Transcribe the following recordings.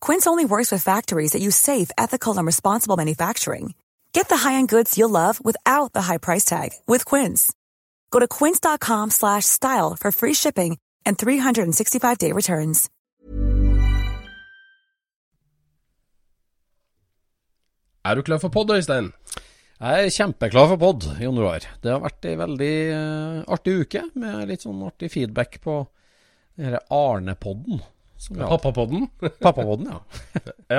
Quince only works with factories that use safe, ethical, and responsible manufacturing. Get the high-end goods you'll love without the high price tag with Quince. Go to quince.com slash style for free shipping and 365-day returns. Er du klar for podd, Øystein? Jeg er kjempeklar for podd i Roar. Det har vært ei veldig uh, artig uke, med litt sånn artig feedback på denne Arne-podden. Pappapodden? Pappapodden, ja.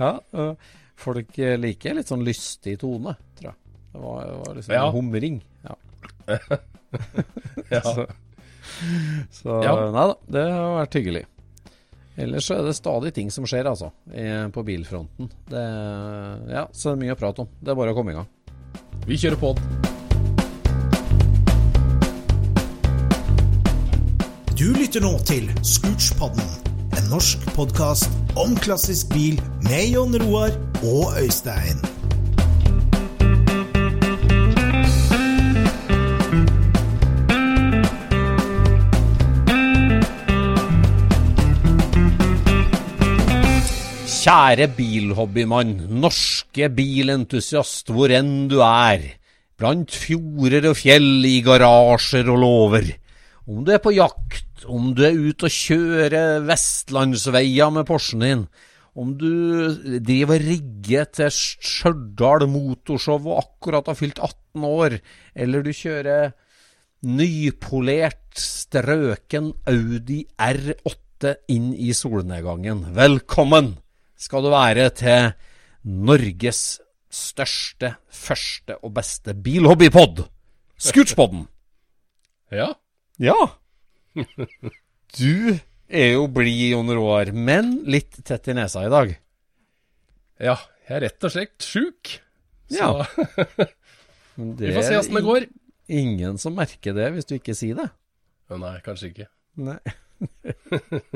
ja. ja folk liker litt sånn lystig tone, tror jeg. Det var, det var liksom Ja. en humring. Ja. ja. Så, så Ja. nei da, det har vært hyggelig. Ellers er det stadig ting som skjer, altså, på bilfronten. Det, ja, så det er mye å prate om. Det er bare å komme i gang. Vi kjører på. Du lytter nå til Scootspodden, en norsk podkast om klassisk bil med Jon Roar og Øystein. Kjære bilhobbymann, norske bilentusiast, hvor enn du er. Blant fjorder og fjell, i garasjer og låver. Om du er på jakt, om du er ute og kjører vestlandsveier med Porschen din, om du driver og rigger til Stjørdal Motorshow og akkurat har fylt 18 år, eller du kjører nypolert, strøken Audi R8 inn i solnedgangen. Velkommen skal du være til Norges største, første og beste bilhobbypod, Scootspodden. Ja. Ja. Du er jo blid, Jon Roar, men litt tett i nesa i dag. Ja, jeg er rett og slett sjuk. Så Ja. Vi får se åssen det går. Ingen som merker det hvis du ikke sier det. Nei, kanskje ikke. Nei.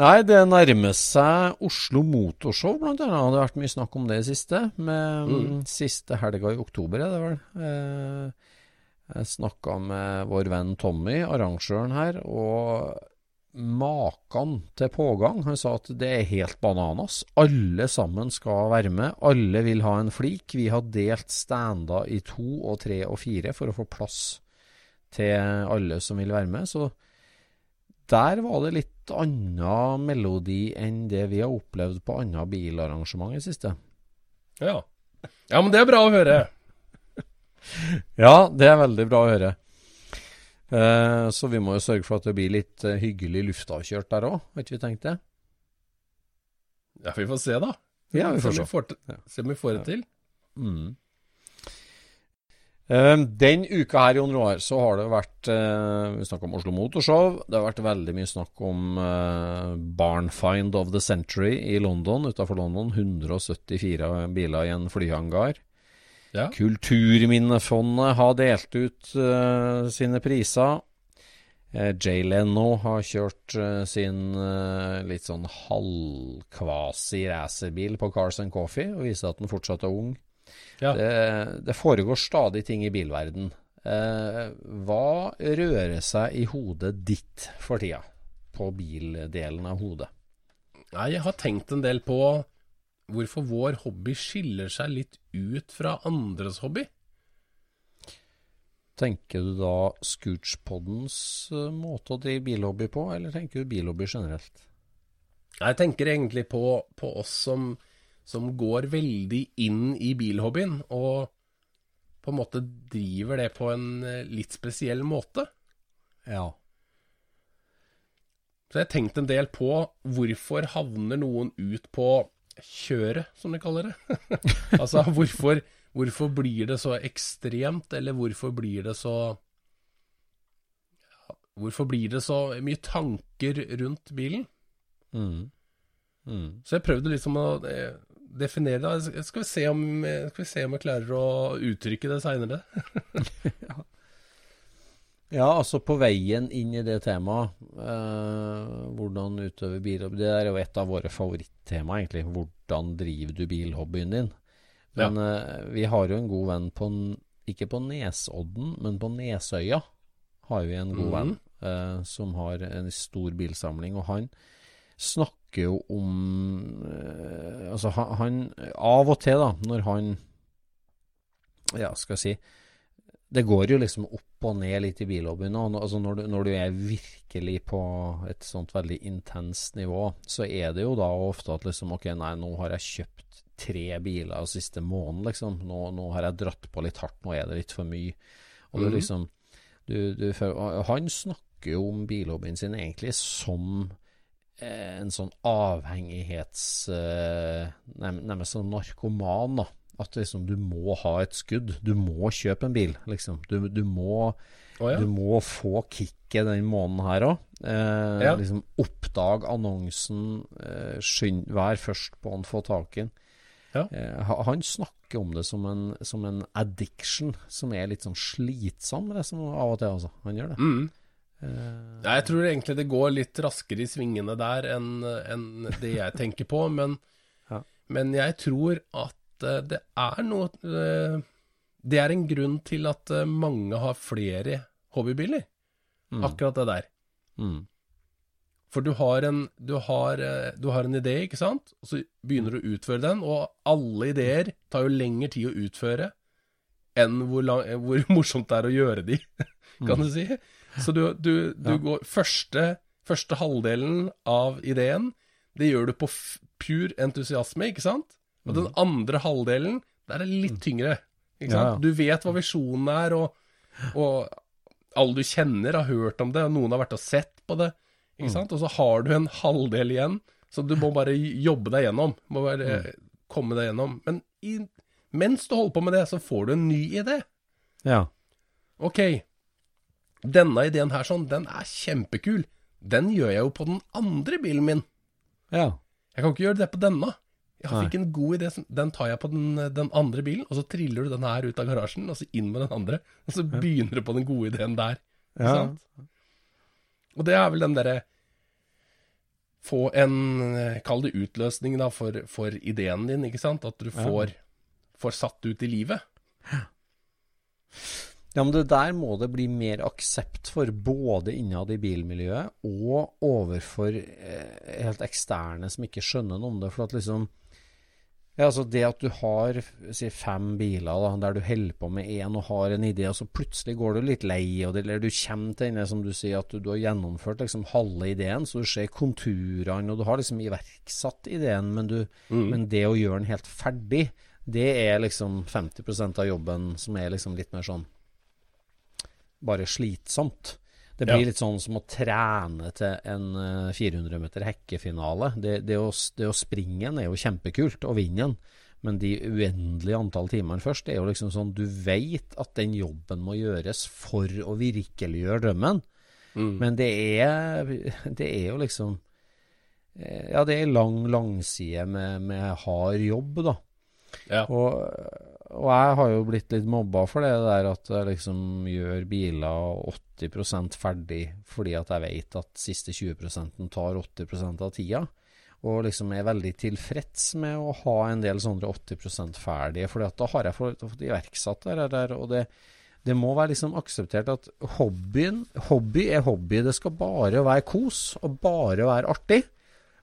Nei, det nærmer seg Oslo Motorshow, blant annet. Det har vært mye snakk om det i siste. Med Mm. Siste helga i oktober, er det vel. Eh, jeg snakka med vår venn Tommy, arrangøren her, og maken til pågang. Han sa at det er helt bananas. Alle sammen skal være med. Alle vil ha en flik. Vi har delt stander i to og tre og fire for å få plass til alle som vil være med. Så der var det litt annen melodi enn det vi har opplevd på andre bilarrangement i siste. Ja. ja, men det er bra å høre. Ja, det er veldig bra å høre. Eh, så vi må jo sørge for at det blir litt eh, hyggelig luftavkjørt der òg, har ikke vi tenkt det? Ja, vi får se, da. Ja, vi får se. se. om vi får, det til. Mm. Eh, den uka her, i Roar, så har det vært eh, Vi snakker om Oslo Motorshow. Det har vært veldig mye snakk om eh, Barnfind of the Century i London, utafor London. 174 biler i en flyhangar. Ja. Kulturminnefondet har delt ut uh, sine priser. Uh, Jay Leno har kjørt uh, sin eh, litt sånn halvkvasi racerbil på Cars and Coffee og viser at den fortsatt er ung. Ja. Det, det foregår stadig ting i bilverden. Eh, hva rører seg i hodet ditt for tida? På bildelen av hodet? Nei, jeg har tenkt en del på hvorfor vår hobby skiller seg litt ut fra andres hobby. Tenker du da Scootspoddens eh, måte å drive bilhobby på, eller tenker du bilhobby generelt? Jeg tenker egentlig på, på oss som, som går veldig inn i bilhobbyen, og på en måte driver det på en eh, litt spesiell måte. Ja. Så jeg har tenkt en del på hvorfor havner noen ut på kjøret, som de kaller det. altså hvorfor, hvorfor blir det så ekstremt, eller hvorfor blir det så ja, Hvorfor blir det så mye tanker rundt bilen? Mm. Mm. Så jeg prøvde liksom å eh, definere det. Skal vi se om, skal vi se om jeg klarer å uttrykke det seinere. Ja, altså på veien inn i det temaet, eh, hvordan utøve bilhobby Det er jo et av våre favorittema, egentlig. Hvordan driver du bilhobbyen din? Men eh, vi har jo en god venn på Ikke på Nesodden, men på Nesøya har vi en god mm. venn eh, som har en stor bilsamling. Og han snakker jo om eh, Altså, han, han Av og til, da, når han Ja, skal jeg si det går jo liksom opp og ned litt i bilhobbyen. og Altså når, du, når du er virkelig på et sånt veldig intenst nivå, så er det jo da ofte at liksom Ok, nei, nå har jeg kjøpt tre biler siste måneden, liksom. Nå, nå har jeg dratt på litt hardt, nå er det litt for mye. Og det er liksom du, du, Han snakker jo om bilhobbyen sin egentlig som eh, en sånn avhengighets... Eh, Nærmest sånn narkoman, da. At liksom du må ha et skudd. Du må kjøpe en bil, liksom. Du, du, må, oh, ja. du må få kicket den måneden her òg. Eh, Ja. liksom Oppdag annonsen, eh, skynd, vær først på han, få tak i den. Ja. Eh, han snakker om det som en, som en addiction, som er litt sånn slitsom, det som av og til, altså. Han gjør det. Mm. Eh, Ja, jeg tror egentlig det går litt raskere i svingene der enn enn det jeg tenker på, men, Ja. men jeg tror at eh, det er noe eh, Det er en grunn til at eh, mange har flere hobbybiler. mm, Akkurat det der. mm, For du har, en, du, har, du har en idé, ikke sant? Og så begynner du å utføre den, og alle ideer tar jo lengre tid å utføre enn hvor, lang, hvor morsomt det er å gjøre de, kan du si. Så du, du, du Ja. går første, første halvdelen av ideen, det gjør du på pur entusiasme, ikke sant? Og den andre halvdelen, der er det litt tyngre. Ikke sant? ja. Du vet hva visjonen er, og, og alle du kjenner har hørt om det, og noen har vært og sett på det. Ikke sant? Og så har du en halvdel igjen, så du må bare jobbe deg gjennom. Må bare komme deg gjennom. Men i, mens du holder på med det, så får du en ny idé. ja. Ok, denne ideen her sånn, den er kjempekul. Den gjør jeg jo på den andre bilen min. Ja. Jeg kan ikke gjøre det på denne. Jeg fikk en god idé, den tar jeg på den, den andre bilen, og så triller du den her ut av garasjen, og så inn med den andre. Og så begynner du på den gode ideen der. Ikke Ja. Og det er vel den derre Få en eh, Kall det utløsning da for, for ideen din, ikke sant? At du får, får satt ut i livet. Ja, men det der må det bli mer aksept for, både innad i bilmiljøet og overfor eh, helt eksterne som ikke skjønner noe om det. For at liksom ja, altså Det at du har si, fem biler da, der du holder på med én og har en idé, og så plutselig går du litt lei, det, eller du kommer til denne som du sier at du, du har gjennomført liksom halve ideen, så du ser konturene, og du har liksom iverksatt ideen, men, du, men det å gjøre den helt ferdig, det er liksom 50% av jobben som er liksom litt mer sånn bare slitsomt. Det blir Ja. litt sånn som å trene til en eh, 400 meter hekkefinale. Det, det, å, det å springe den er jo kjempekult, og vinne den. Men de uendelige antall timene først, det er jo liksom sånn Du vet at den jobben må gjøres for å virkeliggjøre drømmen. Men det er, det er jo liksom eh, Ja, det er lang langside med, med hard jobb, da. Ja. Og, og jeg har jo blitt litt mobba for det der at jeg liksom gjør biler 80% ferdig fordi at jeg vet at siste 20% tar 80% av tida. Og liksom er veldig tilfreds med å ha en del sånne 80% ferdige, for da har jeg fått iverksatt det der. Og det, det må være liksom akseptert at hobbyen, hobby er hobby. Det skal bare være kos, og bare være artig.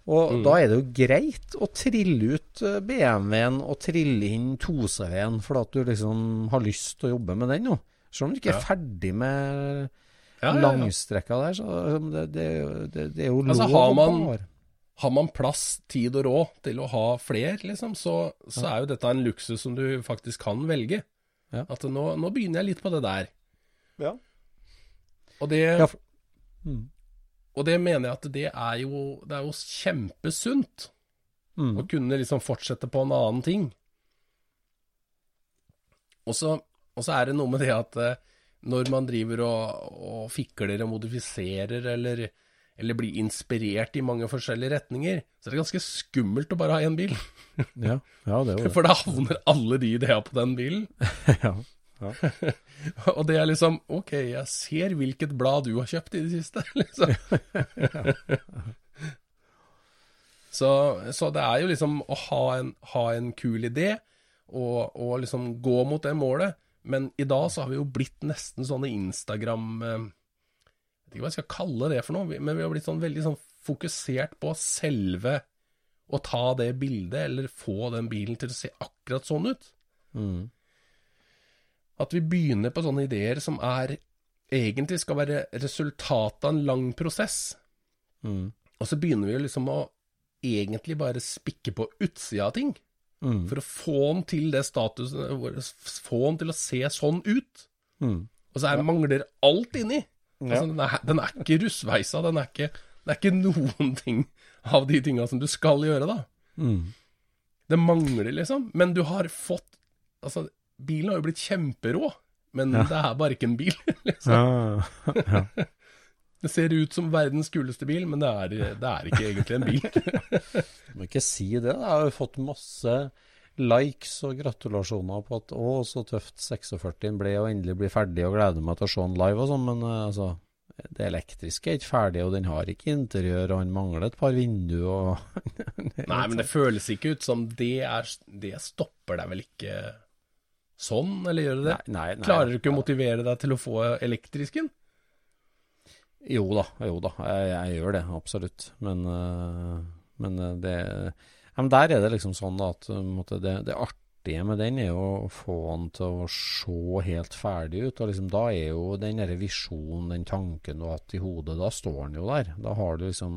Og da er det jo greit å trille ut eh, BMW-en og trille inn 2CV-en for at du liksom har lyst til å jobbe med den nå. Selv om du ikke er ferdig med Ja, ja, ja. langstrekka der, så det, det, det, det er jo lov Altså, har man- Har man plass, tid og råd til å ha fler, liksom, så, så er jo dette en luksus som du faktisk kan velge. Ja. At nå, nå begynner jeg litt på det der. Ja. Og det, Ja, Mm. Og det mener jeg at det er jo, det er jo kjempesunt. Mm. Å kunne liksom fortsette på en annen ting. Og så, er det noe med det at eh, når man driver og, og fikler og modifiserer, eller, eller blir inspirert i mange forskjellige retninger, så er det ganske skummelt å bare ha én bil. Ja, ja, det er jo det. For da havner alle de ideene på den bilen. ja. Og det er liksom Ok, jeg ser hvilket blad du har kjøpt i det siste, liksom. så, så det er jo liksom å ha en, ha en kul idé, og, og liksom gå mot det målet. Men i dag så har vi jo blitt nesten sånne Instagram eh, Jeg vet ikke hva jeg skal kalle det for noe, men vi har blitt sånn veldig sånn fokusert på selve å ta det bildet, eller få den bilen til å se akkurat sånn ut. Mm. At vi begynner på sånne ideer som er egentlig skal være resultatet av en lang prosess. Mm. Og så begynner vi jo liksom å egentlig bare spikke på utsida av ting. Mm. For å få den til det statusen få den til å se sånn ut. Mm. Og så er, mangler alt inni. Altså, den, er, den er ikke russveisa. Den er ikke, det er ikke noen ting av de tinga som du skal gjøre, da. Mm. Det mangler, liksom. Men du har fått Altså, bilen har jo blitt kjemperå, men det er bare ikke en bil. liksom. Ja. Det ser ut som verdens kuleste bil, men det er, det er ikke egentlig en bil. Må ikke si det. Jeg har jo fått masse likes og gratulasjoner på at å, så tøft 46 ble og endelig bli ferdig og gleder meg til å se den live og sånn, men eh, altså det elektriske er ikke ferdig, og den har ikke interiør, og han mangler et par vinduer og Nei, men det føles ikke ut som det er Det stopper deg vel ikke sånn, eller gjør det det? Nei, nei, nei. Klarer du ikke å motivere deg til å få elektrisken? Jo da, jo da. Jeg, jeg gjør det, absolutt. Men, øh, men øh, det men Der er det liksom sånn at øh, måtte det, det artige med den er jo å få den til å se helt ferdig ut. og liksom Da er jo den der visjonen, den tanken du har hatt i hodet, da står den jo der. Da har du liksom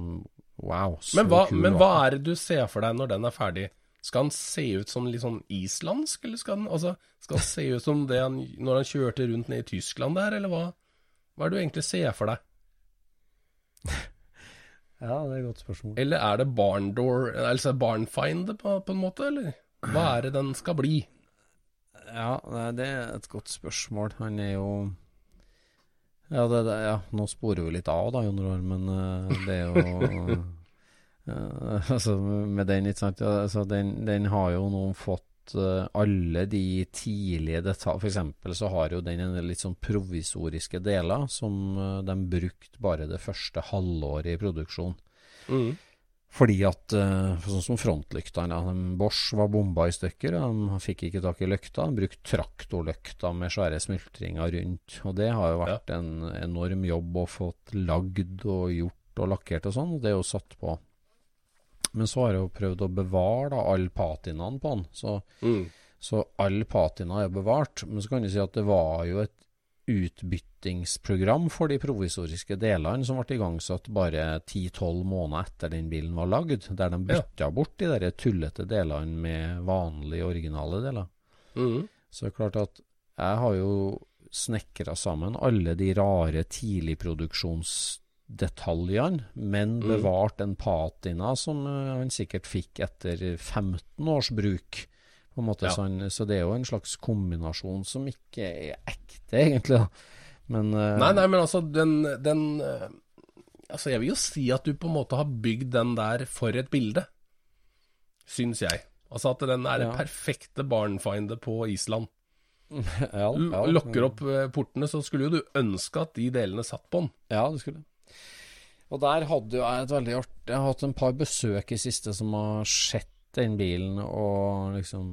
Wow, så Men hva, kul men hva er det du ser for deg når den er ferdig? Skal han se ut som litt sånn islandsk, eller skal han, altså, skal han se ut som det han når han kjørte rundt ned i Tyskland der, eller hva? Hva er det du egentlig ser for deg? Ja, det er et godt spørsmål. Eller er det barndoor, altså barnfinder på, på en måte, eller? Hva er det den skal bli? Ja, det er et godt spørsmål. Han er jo Ja, det, det, ja nå sporer vi litt av, da, Jon Roar, men eh, det er jo eh, Altså, med den, ikke sant altså, den, den har jo nå fått eh, alle de tidlige detaljer eksempel så har jo den en litt sånn provisoriske deler som eh, de brukte bare det første halvåret i produksjon. Mm. Fordi at, sånn som frontlyktene, ja, Bosch var bomba i stykker, Han de fikk ikke tak i lykta. De brukte traktorlykter med svære smultringer rundt. Og det har jo vært en enorm jobb å få lagd og gjort og lakkert og sånn, det er jo satt på. Men så har jeg jo prøvd å bevare da all patinaen på den. Så, Mm. så all patina er bevart. Men så kan du si at det var jo et utbyttingsprogram for de provisoriske delene som ble igangsatt bare 10-12 måneder etter den bilen var lagd, der de bytta bort de der tullete delene med vanlige, originale deler. Mm. Så det er klart at jeg har jo snekra sammen alle de rare tidligproduksjonsdetaljene, men Mm. bevart en patina som eh, han sikkert fikk etter 15 års bruk. På en måte, Ja. så, han, så det er jo en slags kombinasjon som ikke er ekte, egentlig. Men eh, Nei, nei, men altså, den, den eh, Altså, jeg vil jo si at du på en måte har bygd den der for et bilde. Syns jeg. Altså at den er det Ja. perfekte barnfinder på Island. ja, ja, Lokker opp portene, så skulle jo du ønske at de delene satt på den. Ja, det skulle Og der hadde jo jeg et veldig artig Jeg har hatt en par besøk i siste som har sett den bilen og liksom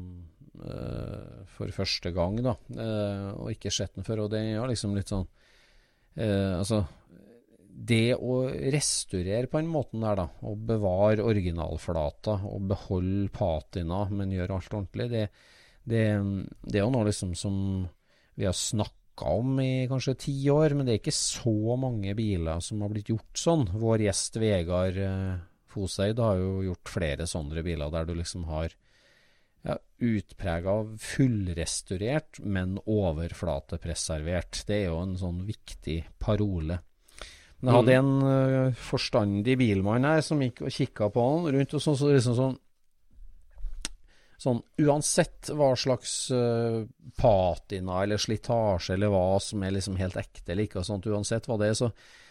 uh, For første gang, da. Uh, og ikke sett den før. Og det er liksom litt sånn uh, Altså det å restaurere på den måten der, da, og bevare originalflata og beholde patina, men gjøre alt ordentlig, det, det, det er jo noe liksom som vi har snakka om i kanskje ti år, men det er ikke så mange biler som har blitt gjort sånn. Vår gjest Vegard eh, Foseid har jo gjort flere sånne biler der du liksom har ja, utprega fullrestaurert, men overflatepreservert. Det er jo en sånn viktig parole. Men jeg hadde en eh, forstandig bilmann her som gikk og kikka på han rundt, og sånn, så liksom sånn Sånn uansett hva slags uh, patina eller slitasje eller hva som er liksom helt ekte eller ikke, og sånt, uansett hva det er, så,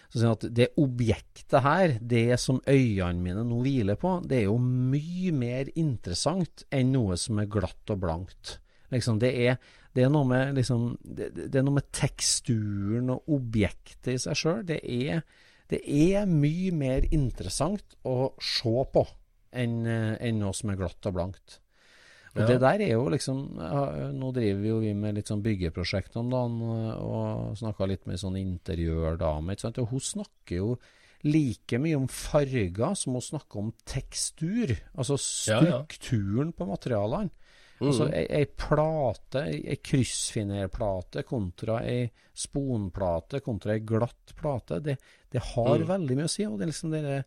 så han at det objektet her, det som øynene mine nå hviler på, det er jo mye mer interessant enn noe som er glatt og blankt. Liksom, det er, det er noe med liksom, det, det er noe med teksturen og objektet i seg sjøl. Det, det er mye mer interessant å se på enn eh, enn noe som er glatt og blankt. Og Ja. det der er jo liksom Nå driver vi jo vi med litt sånn byggeprosjekt om dagen, og snakka litt med sånn interiørdame, ikke sant. Og hun snakker jo like mye om farger som hun snakker om tekstur. Altså Ja, ja. strukturen på materialene. Altså ei, ei plate, ei, kryssfinerplate kontra ei sponplate kontra ei glatt plate, det, det har veldig mye å si. Og det er liksom det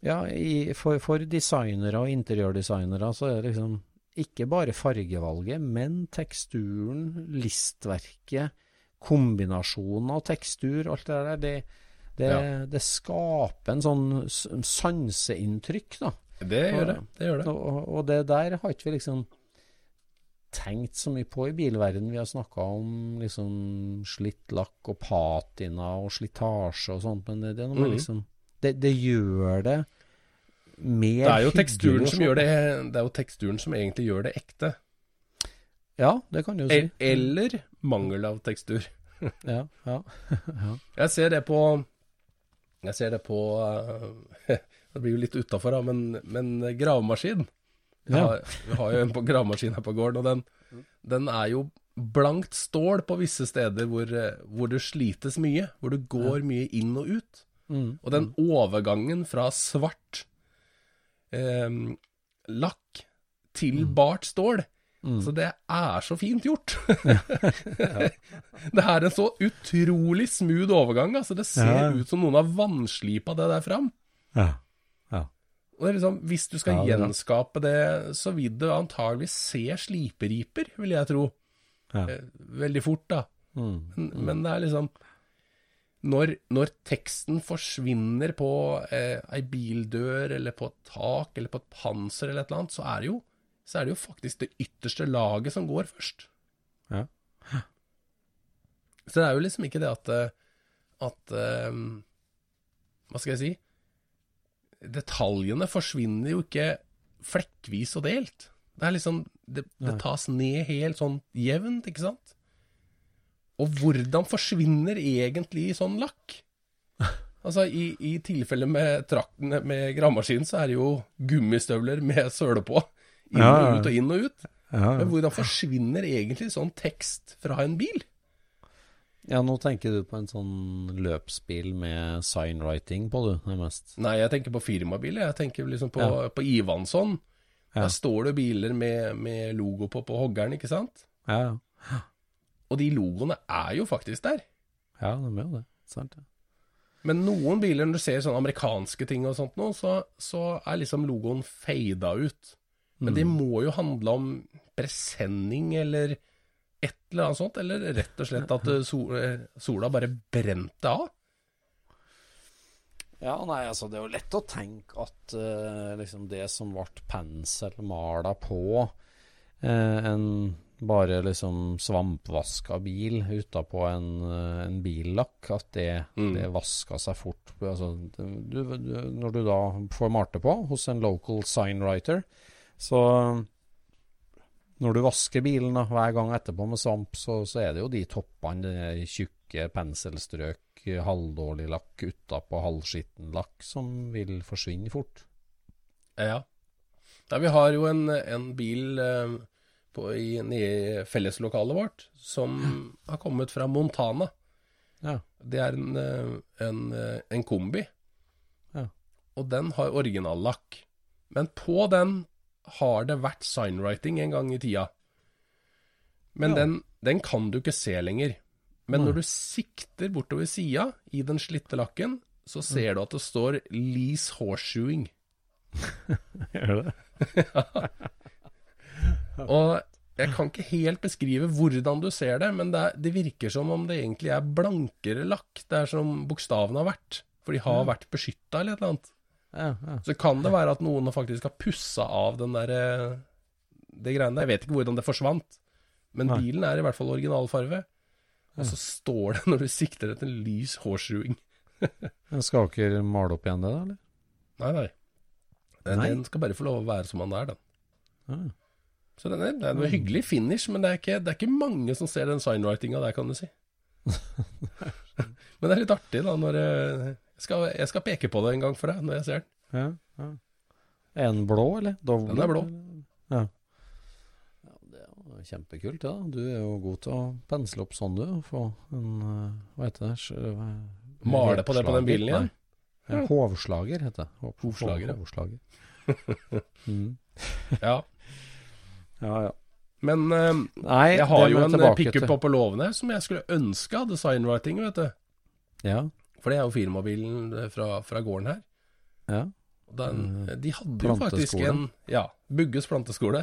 Ja, i, for, for designere og interiørdesignere så er det liksom ikke bare fargevalget, men teksturen, listverket, kombinasjonen av tekstur, alt det der, det, det, Ja. det skaper en sånn sanseinntrykk, da. Det gjør det. det, gjør det. Og, og det der har ikke vi liksom tenkt så mye på i bilverden. Vi har snakka om liksom slitt lakk og patina og slitasje og sånt, men det, det er noe med Mhm. liksom det, det gjør det mer Det er jo teksturen som gjør det Det er jo teksturen som egentlig gjør det ekte. Ja, det kan du jo si. E- Eller mangel av tekstur. Ja, ja. Jeg ser det på Jeg ser det på eh, Det blir jo litt utafor, da, men, men gravemaskin. Ja. har, vi har jo en på gravemaskin her på gården, og den, den er jo blankt stål på visse steder hvor, eh, hvor det slites mye. Hvor du går mye inn og ut. Mm. Og den overgangen fra svart eh, lakk til bart stål Så det er så fint gjort. det er en så utrolig smooth overgang. Altså Det ser Ja. ut som noen har vannslipa det der fram. Ja. ja. Liksom, Hvis du skal gjenskape det, så vil du antagelig se sliperiper, vil jeg tro. Ja. Eh, Veldig fort, da. Mm. Men, men det er liksom når, når teksten forsvinner på eh, ei bildør, eller på et tak, eller på et panser, eller et eller annet, så er det jo, så er det jo faktisk det ytterste laget som går først. Ja. Så det er jo liksom ikke det at eh, At um, Hva skal jeg si? Detaljene forsvinner jo ikke flekkvis og delt. Det er liksom Det, det tas ned helt sånn jevnt, ikke sant? Og hvordan forsvinner egentlig sånn lakk? Altså, i, i tilfelle med traktene med gravemaskin, så er det jo gummistøvler med søle på. Inn Ja, og ut og inn og ut. Ja, Men hvordan forsvinner egentlig sånn tekst fra en bil? ja, nå tenker du på en sånn løpsbil med signwriting på, du, nærmest. Nei, jeg tenker på firmabiler. Jeg tenker liksom på, Ja. på Ivansson. Ja. Der står det biler med, med logo på på hoggeren, ikke sant? Ja, ja. Og de logoene er jo faktisk der. Ja, de er jo det. Sant, ja. Men noen biler, når du ser sånne amerikanske ting og sånt nå, så, så er liksom logoen fada ut. Men det må jo handle om presenning eller et eller annet sånt, eller rett og slett at eh, sol, eh, sola bare brente av. Ja, nei, altså det er jo lett å tenke at uh, liksom det som ble penselmala på uh, en bare liksom svampvaska bil utapå en, eh, en billakk, at det, Mm. det vaska seg fort. Altså, du, du, når du da får malt på hos en local signwriter, Så når du vasker bilen da, hver gang etterpå med svamp, så, så er det jo de toppene, de tjukke penselstrøk, halvdårlig lakk utapå halvskitten lakk, som vil forsvinne fort. Ja. Nei, vi har jo en, en bil eh, på, i, i felleslokalet vårt som har kommet fra Montana. Ja. Det er en, eh, en, eh, en kombi. Ja. Og den har originallakk. Men på den har det vært signwriting en gang i tida. Men Ja. den, den kan du ikke se lenger. Men når du sikter bortover sida i den slitte lakken, så ser du at det står 'Lease Horseshoeing'. Gjør det? Og jeg kan ikke helt beskrive hvordan du ser det, men det, er, det virker som om det egentlig er blankere lakk. Det er som bokstavene har vært. For de har vært beskytta eller et eller annet. Ja, ja. Så kan det være at noen faktisk har pussa av den der eh, Det greiene der. Jeg vet ikke hvordan det forsvant. Men Nei. bilen er i hvert fall originalfarve. Og så står det, når du sikter etter lys hårsruing Men Skal dere male opp igjen det, da? eller? Nei, nei. Den, Nei. den skal bare få lov å være som den er, den. Ja. Så den er, det er en hyggelig finish, men det er, ikke, det er ikke mange som ser den signwritinga der, kan du si. men det er litt artig, da, når eh, jeg skal, jeg skal peke på det en gang for deg, når jeg ser den. Ja, ja. Er den blå, eller? Doble? Den er blå. Ja. ja. Det er jo kjempekult, ja. Du er jo god til å pensle opp sånn, du. og Få en eh, Hva heter det? Male på det på den bilen igjen? Ja, hovslager heter det. Hovslager. Hovslager. Hovslager. mm. Ja. Ja, ja. Men eh, Nei, jeg har jo en tilbake pickup oppå låvene som jeg skulle ønske hadde signwriting, vet du. Ja. For det er jo firmabilen eh, fra, fra gården her. ja. Den, Mm. de hadde jo faktisk en Ja, Bugges planteskole.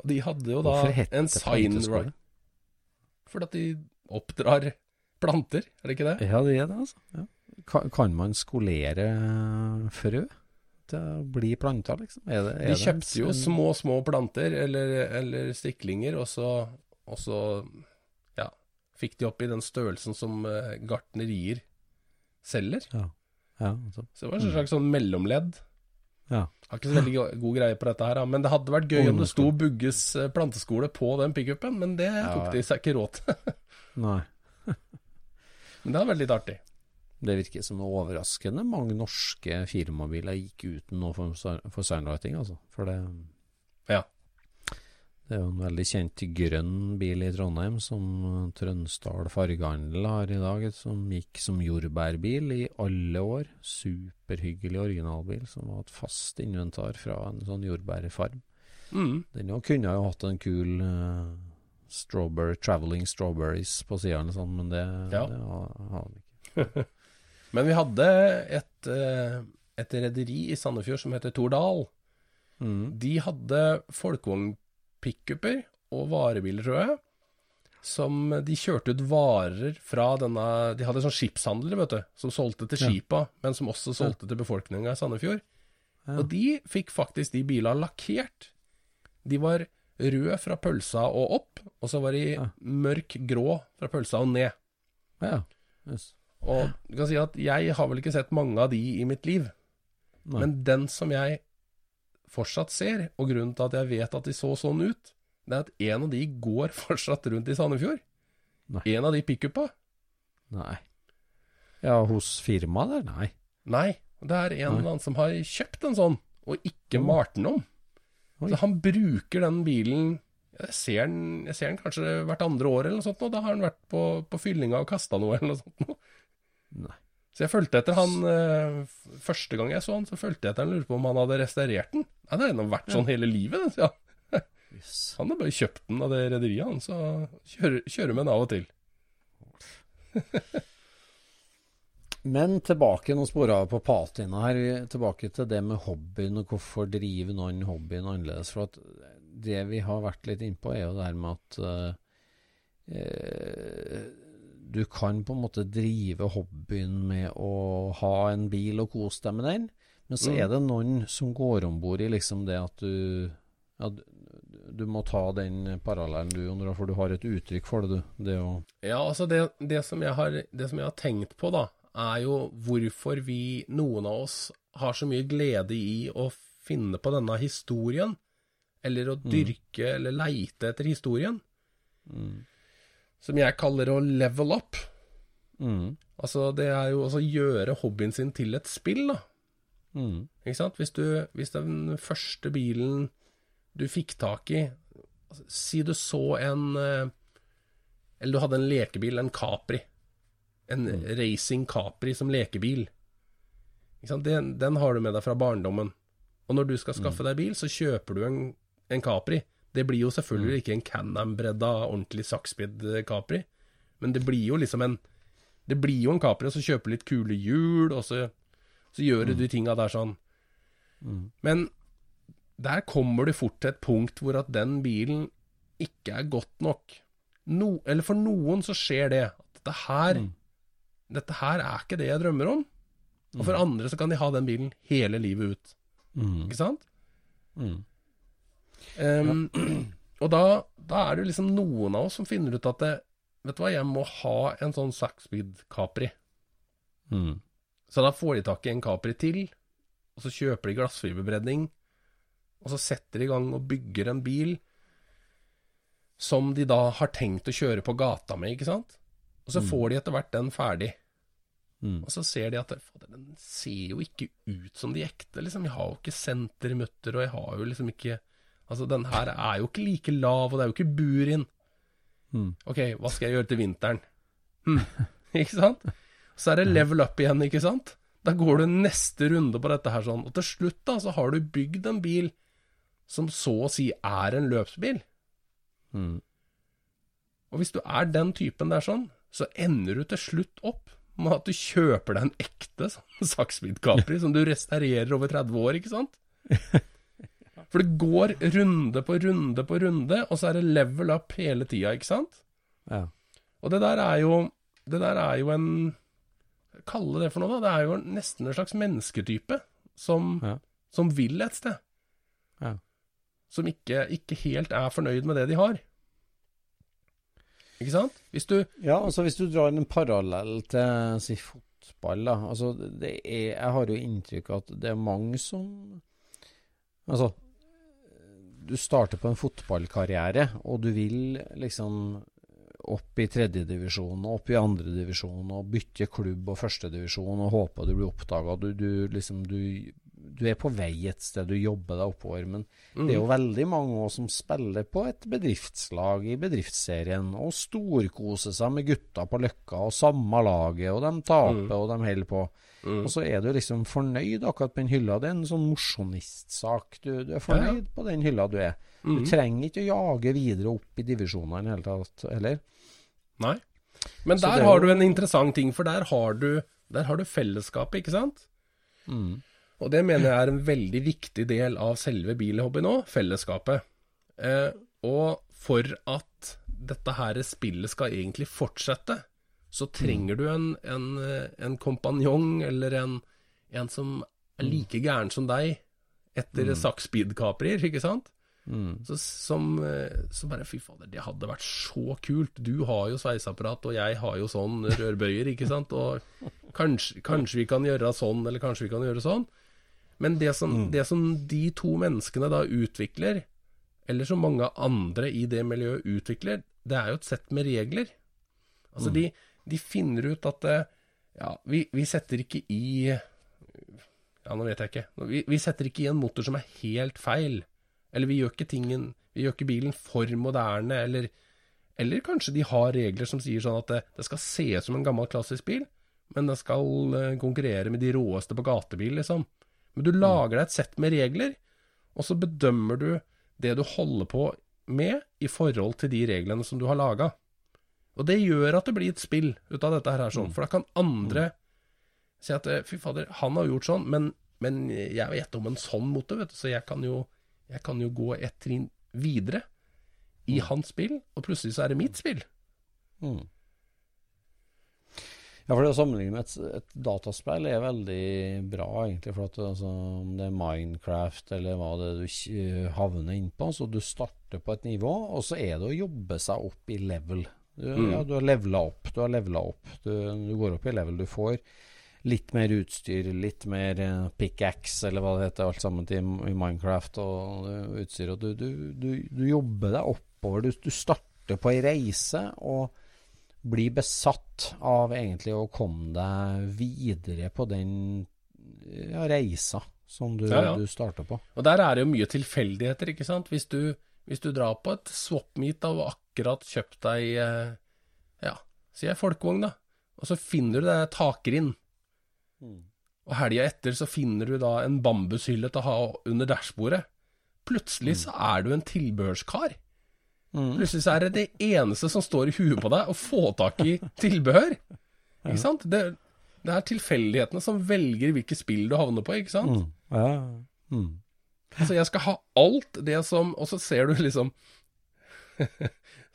Og de hadde jo da en signwriting. Fordi at de oppdrar planter, er det ikke det? Ja, det er det, altså. Ja. Kan, kan man skolere frø til å bli planter, liksom? Er det, er De kjøpte jo små, små planter, eller, eller stiklinger, og så, og så ja, fikk de opp i den størrelsen som eh, gartnerier selger. Ja. ja så. Så det var en slags sånn mellomledd. ja. Har ikke så veldig god greie på dette her, men det hadde vært gøy om det sto Bugges eh, planteskole på den pickupen, men det tok de seg ikke råd til. Nei. Men det hadde vært litt artig. Det virker som overraskende mange norske firmabiler gikk uten noe for, soundwriting, altså. For det Ja. Det er jo en veldig kjent grønn bil i Trondheim som Trønsdal Fargehandel har i dag, som gikk som jordbærbil i alle år. Superhyggelig originalbil som var et fast inventar fra en sånn jordbærfarm. Mm. Den jo kunne jo hatt en kul uh, strawberry, traveling strawberries på sida sånn, men det, Ja. det har har den ikke. Men vi hadde et, eh, et rederi i Sandefjord som heter Tordal. Mm. De hadde folkevognpickuper og varebiler, tror jeg. Som de kjørte ut varer fra denne De hadde sånn skipshandlere, vet du, som solgte til Ja. skipa, men som også solgte til befolkninga i Sandefjord. Ja. Og de fikk faktisk de bilene lakkert. De var røde fra pølsa og opp, og så var de Ja. mørk grå fra pølsa og ned. Ja. Yes. Og du kan si at jeg har vel ikke sett mange av de i mitt liv, Nei. men den som jeg fortsatt ser, og grunnen til at jeg vet at de så sånn ut, det er at en av de går fortsatt rundt i Sandefjord. Nei. En av de pickupa. Nei. Ja, hos firmaet der? Nei. Nei, det er en Nei. eller annen som har kjøpt en sånn, og ikke malt den om. Oi. Så han bruker den bilen jeg ser, den, jeg ser den kanskje hvert andre år eller noe sånt, og da har han vært på, på fyllinga og kasta noe eller noe sånt. Nei. Så jeg fulgte etter han eh, Første gang jeg så han, så fulgte jeg etter han lurte på om han hadde restaurert den. Nei, det har nå vært sånn hele livet, sier han. Yes. Han har bare kjøpt den av det rederiet, han, så kjører, kjører med den av og til. Men tilbake, nå spora på patina her, tilbake til det med hobbyen, og hvorfor driver noen hobbyen annerledes. For at det vi har vært litt innpå, er jo det her med at uh, eh, du kan på en måte drive hobbyen med å ha en bil og kose deg med den, men så Mm. er det noen som går om bord i liksom det at du ja, du, må ta den parallellen du, Jon, for du har et uttrykk for det, du. Det å Ja, altså det, det, som jeg har, det som jeg har tenkt på, da, er jo hvorfor vi, noen av oss, har så mye glede i å finne på denne historien eller å dyrke eller leite etter historien. Som jeg kaller å level up. Mm. Altså, det er jo å gjøre hobbyen sin til et spill, da. Mm. Ikke sant? Hvis, du, hvis den første bilen du fikk tak i altså, Si du så en eh, Eller du hadde en lekebil, en Capri. En racing Capri som lekebil. Ikke sant? Den, den har du med deg fra barndommen. Og når du skal skaffe deg bil, så kjøper du en, en Capri. Det blir jo selvfølgelig ikke en Can-Am-bredda, ordentlig saksbidd Capri, men det blir jo liksom en Det blir jo en Capri, og så kjøper litt kule hjul, og så, så gjør du de tinga der sånn. Men der kommer du fort til et punkt hvor at den bilen ikke er godt nok. No, eller for noen så skjer det. At dette her, dette her er ikke det jeg drømmer om. Og for andre så kan de ha den bilen hele livet ut. Ikke sant? Mm. Ehm, og da, da er det jo liksom noen av oss som finner ut at det, Vet du hva, jeg må ha en sånn Saxspeed Capri. Mm. Så da får de tak i en Capri til, og så kjøper de glassfiberbredning, og så setter de i gang og bygger en bil som de da har tenkt å kjøre på gata med, ikke sant? Og så får de etter hvert den ferdig. Mm. Og så ser de at den ser jo ikke ut som de ekte, liksom. Jeg har jo ikke sentermutter, og jeg har jo liksom ikke Altså, den her er jo ikke like lav, og det er jo ikke bur inn. Mm. Ok, hva skal jeg gjøre til vinteren? Hm. ikke sant? Så er det level up igjen, ikke sant? Da går du neste runde på dette her sånn, og til slutt da, så har du bygd en bil som så å si er en løpsbil. Mm. Og hvis du er den typen der sånn, så ender du til slutt opp med at du kjøper deg en ekte sånn Saxspeed Capri som du restaurerer over 30 år, ikke sant? For det går runde på runde på runde, og så er det level up hele tida, ikke sant? Ja. Og det der er jo Det der er jo en Kalle det for noe, da. Det er jo nesten en slags mennesketype som, Ja. som vil et sted. Ja. Som ikke, ikke helt er fornøyd med det de har. Ikke sant? Hvis du Ja, altså hvis du drar en parallell til si fotball, da. Altså det er Jeg har jo inntrykk av at det er mange som Altså Du starter på en fotballkarriere, og du vil liksom opp i tredjedivisjon og opp i andredivisjon og bytte klubb og førstedivisjon og håpe du blir oppdaga. Du, du liksom du, du er på vei et sted, du jobber deg oppover. Men det er jo veldig mange også som spiller på et bedriftslag i bedriftsserien og storkoser seg med gutta på Løkka og samme laget, og de taper og de holder på. Og så er du liksom fornøyd akkurat på den hylla. Det er en sånn mosjonistsak. Du, du er fornøyd på den hylla du er. Du trenger ikke å jage videre opp i divisjonene i det hele tatt, heller. Nei. Men der er har du en interessant ting, for der har du, der har du fellesskapet, ikke sant? Mm. Og det mener jeg er en veldig viktig del av selve bilhobbyen òg, fellesskapet. Eh, og for at dette her spillet skal egentlig fortsette, så trenger du en, en, eh, en kompanjong eller en, en som er like gæren som deg etter Saxspeed-kaprier, ikke sant? Mm. Så, som, eh, så bare fy fader, det hadde vært så kult. Du har jo sveiseapparat, og jeg har jo sånn rørbøyer, ikke sant. Og kanskje, kanskje vi kan gjøre sånn, eller kanskje vi kan gjøre sånn. Men det som, det som de to menneskene da utvikler, eller som mange andre i det miljøet utvikler, det er jo et sett med regler. Altså de, de finner ut at eh, ja, vi, vi setter ikke i Ja, nå vet jeg ikke. Vi, vi setter ikke i en motor som er helt feil. Eller vi gjør ikke tingen Vi gjør ikke bilen for moderne, eller Eller kanskje de har regler som sier sånn at det, det skal se ut som en gammel klassisk bil, men det skal eh, konkurrere med de råeste på gatebil, liksom. Men du lager deg et sett med regler, og så bedømmer du det du holder på med i forhold til de reglene som du har laga. Og det gjør at det blir et spill ut av dette her, sånn. for da kan andre si at eh, fy fader, han har gjort sånn, men, men jeg vet om en sånn mote, vet du, så jeg kan jo, jeg kan jo gå et trinn videre i hans spill, og plutselig så er det mitt spill. Mm. Ja, for det å sammenligne med et, et dataspill er veldig bra, egentlig. For at altså, om det er Minecraft eller hva det er du havner innpå, så du starter på et nivå, og så er det å jobbe seg opp i level. Du, ja, du har levela opp, du har levela opp. Du, du går opp i level. Du får litt mer utstyr, litt mer eh, pickaxe, eller hva det heter, alt sammen til, i Minecraft og eh, utstyr. Og du, du, du, du jobber deg oppover. Du, du starter på ei reise og blir besatt av egentlig å komme deg videre på den ja, reisa som du, Ja, ja. du starter på. Og der er det jo mye tilfeldigheter, ikke sant. Hvis du, hvis du drar på et swap-meet av akkurat kjøpt deg eh, ja, sier jeg folkevogn, da, og så finner du deg takrind. Og helga etter så finner du da en bambushylle til å ha under dashbordet. Plutselig så er du en tilbehørskar. Plutselig så er det det eneste som står i huet på deg, å få tak i tilbehør. Ikke sant? Det, det er tilfeldighetene som velger hvilke spill du havner på, ikke sant? Ja. Mm. Altså, jeg skal ha alt det som Og så ser du liksom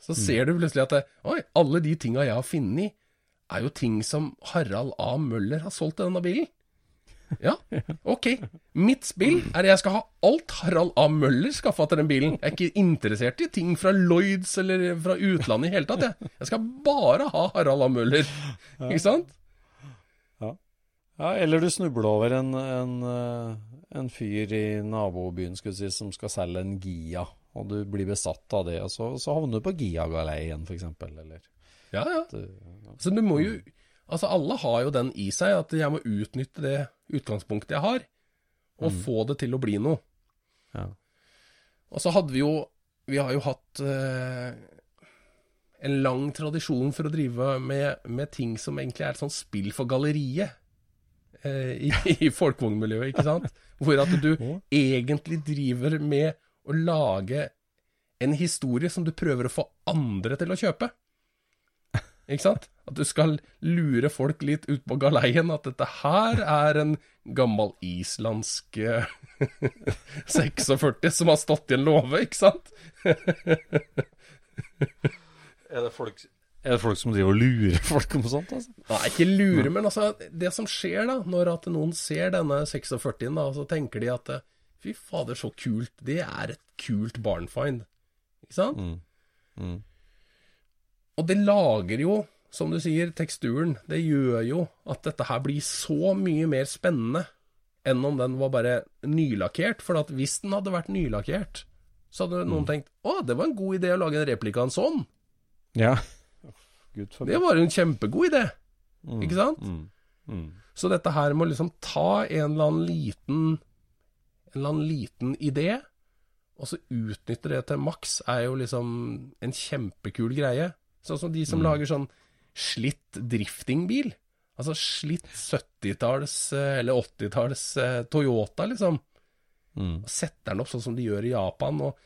Så ser du plutselig at det, Oi, alle de tinga jeg har funnet, er jo ting som Harald A. Møller har solgt til denne bilen. Ja, ok. Mitt spill er at jeg skal ha alt Harald A. Møller skaffa til den bilen. Jeg er ikke interessert i ting fra Lloyds eller fra utlandet i hele tatt. Jeg, jeg skal bare ha Harald A. Møller. Ikke sant? Ja, eller du snubler over en, en, eh, en fyr i nabobyen skulle si, som skal selge en Gia, og du blir besatt av det, og så, så havner du på Gia-galeien, f.eks. Eller Ja, ja. Du, ja. Så du må jo Altså, alle har jo den i seg, at jeg må utnytte det utgangspunktet jeg har, og få det til å bli noe. ja. Og så hadde vi jo Vi har jo hatt eh, en lang tradisjon for å drive med, med ting som egentlig er et sånt spill for galleriet. eh, I, i folkevognmiljøet, ikke sant? Hvor at du egentlig driver med å lage en historie som du prøver å få andre til å kjøpe. Ikke sant? At du skal lure folk litt ut på galeien, at dette her er en gammel islandsk eh, 46 som har stått i en låve, ikke sant? Er det folk er det folk som driver og lurer folk om sånt? altså? Nei, ikke lure, men altså, det som skjer da, når at noen ser denne 46-en, da, så tenker de at eh, fy fader, så kult, det er et kult barnfind. Ikke sant? Og det lager jo, som du sier, teksturen. Det gjør jo at dette her blir så mye mer spennende enn om den var bare nylakkert. For at hvis den hadde vært nylakkert, så hadde noen tenkt å, det var en god idé å lage en replika av en sånn. Ja. Det var en kjempegod idé, ikke sant? Mm. Så dette her med å liksom ta en eller annen liten En eller annen liten idé, og så utnytte det til maks, er jo liksom en kjempekul greie. Sånn som de som lager sånn slitt driftingbil. Altså slitt 70-talls eh, eller 80-talls eh, Toyota, liksom. Mm. Og setter den opp sånn som de gjør i Japan, og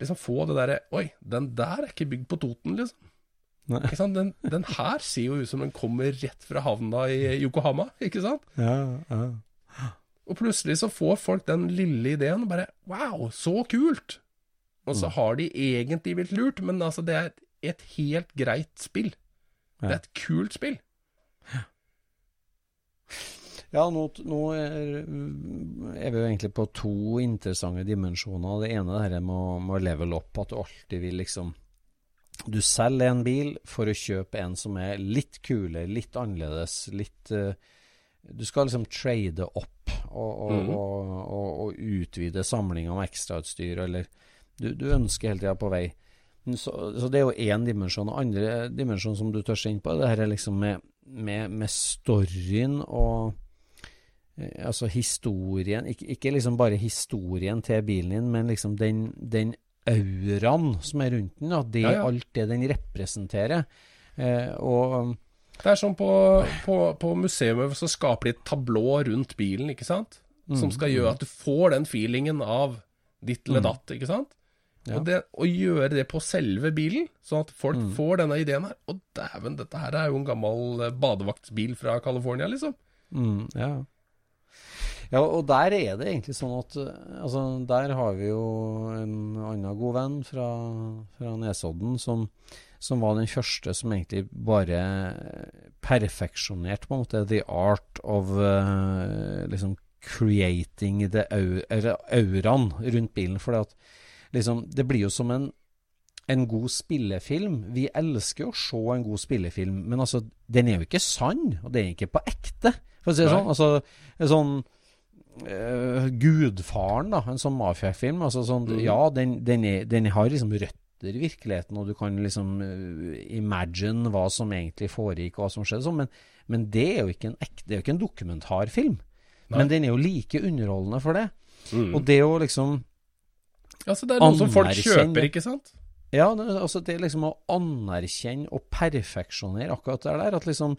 liksom få det derre Oi, den der er ikke bygd på Toten, liksom. Ikke? Den, den her ser jo ut som den kommer rett fra havna i Yokohama, ikke sant? Ja, ja. Og plutselig så får folk den lille ideen og bare Wow, så kult! Og så har de egentlig blitt lurt, men altså, det er et, helt greit spill. Det er et kult spill. Ja, nå, nå er, er vi jo egentlig på to interessante dimensjoner. Det ene er det her med med å level up, at du alltid vil liksom Du selger en bil for å kjøpe en som er litt kulere, litt annerledes, litt uh, Du skal liksom trade opp og, og, og, og, og utvide samlinga med ekstrautstyr, eller du, du ønsker hele tida på vei. Så, så det er jo én dimensjon. Og andre dimensjon som du tør inn på, det her er liksom med, med, med storyen og eh, Altså historien ikke, ikke liksom bare historien til bilen din, men liksom den, den auraen som er rundt den. Da, det, Ja, ja. Alt det den representerer. Eh, og Det er sånn på, på, på museet, så skaper de et tablå rundt bilen, ikke sant? Som skal gjøre at du får den feelingen av ditt eller datt, ikke sant? Ja. Og det, å gjøre det på selve bilen, sånn at folk får denne ideen her Å, dæven, dette her er jo en gammel badevaktbil fra California, liksom. Mm, ja. ja, og der er det egentlig sånn at eh, Altså, der har vi jo en annen god venn fra, fra Nesodden som, som var den første som egentlig bare perfeksjonerte på en måte the art of uh, liksom creating the au- auraen rundt bilen. For liksom, det blir jo som en en god spillefilm Vi elsker å se en god spillefilm, men altså, den er jo ikke sann, og det er ikke på ekte. For å si det sånn. Altså, en sånn uh, Gudfaren, da, en sånn mafiafilm. Altså, sånn, Mm. Ja, den, den, er, den har liksom røtter i virkeligheten, og du kan liksom eh, imagine hva som egentlig foregikk, og hva som skjedde, sånn, men, men det er jo ikke en ekte, det er jo ikke en dokumentarfilm. Men den er jo like underholdende for det. Mm. Og det å liksom Altså, det er noe som folk kjøper, ikke sant? Ja, altså det liksom å anerkjenne og perfeksjonere akkurat det der. At liksom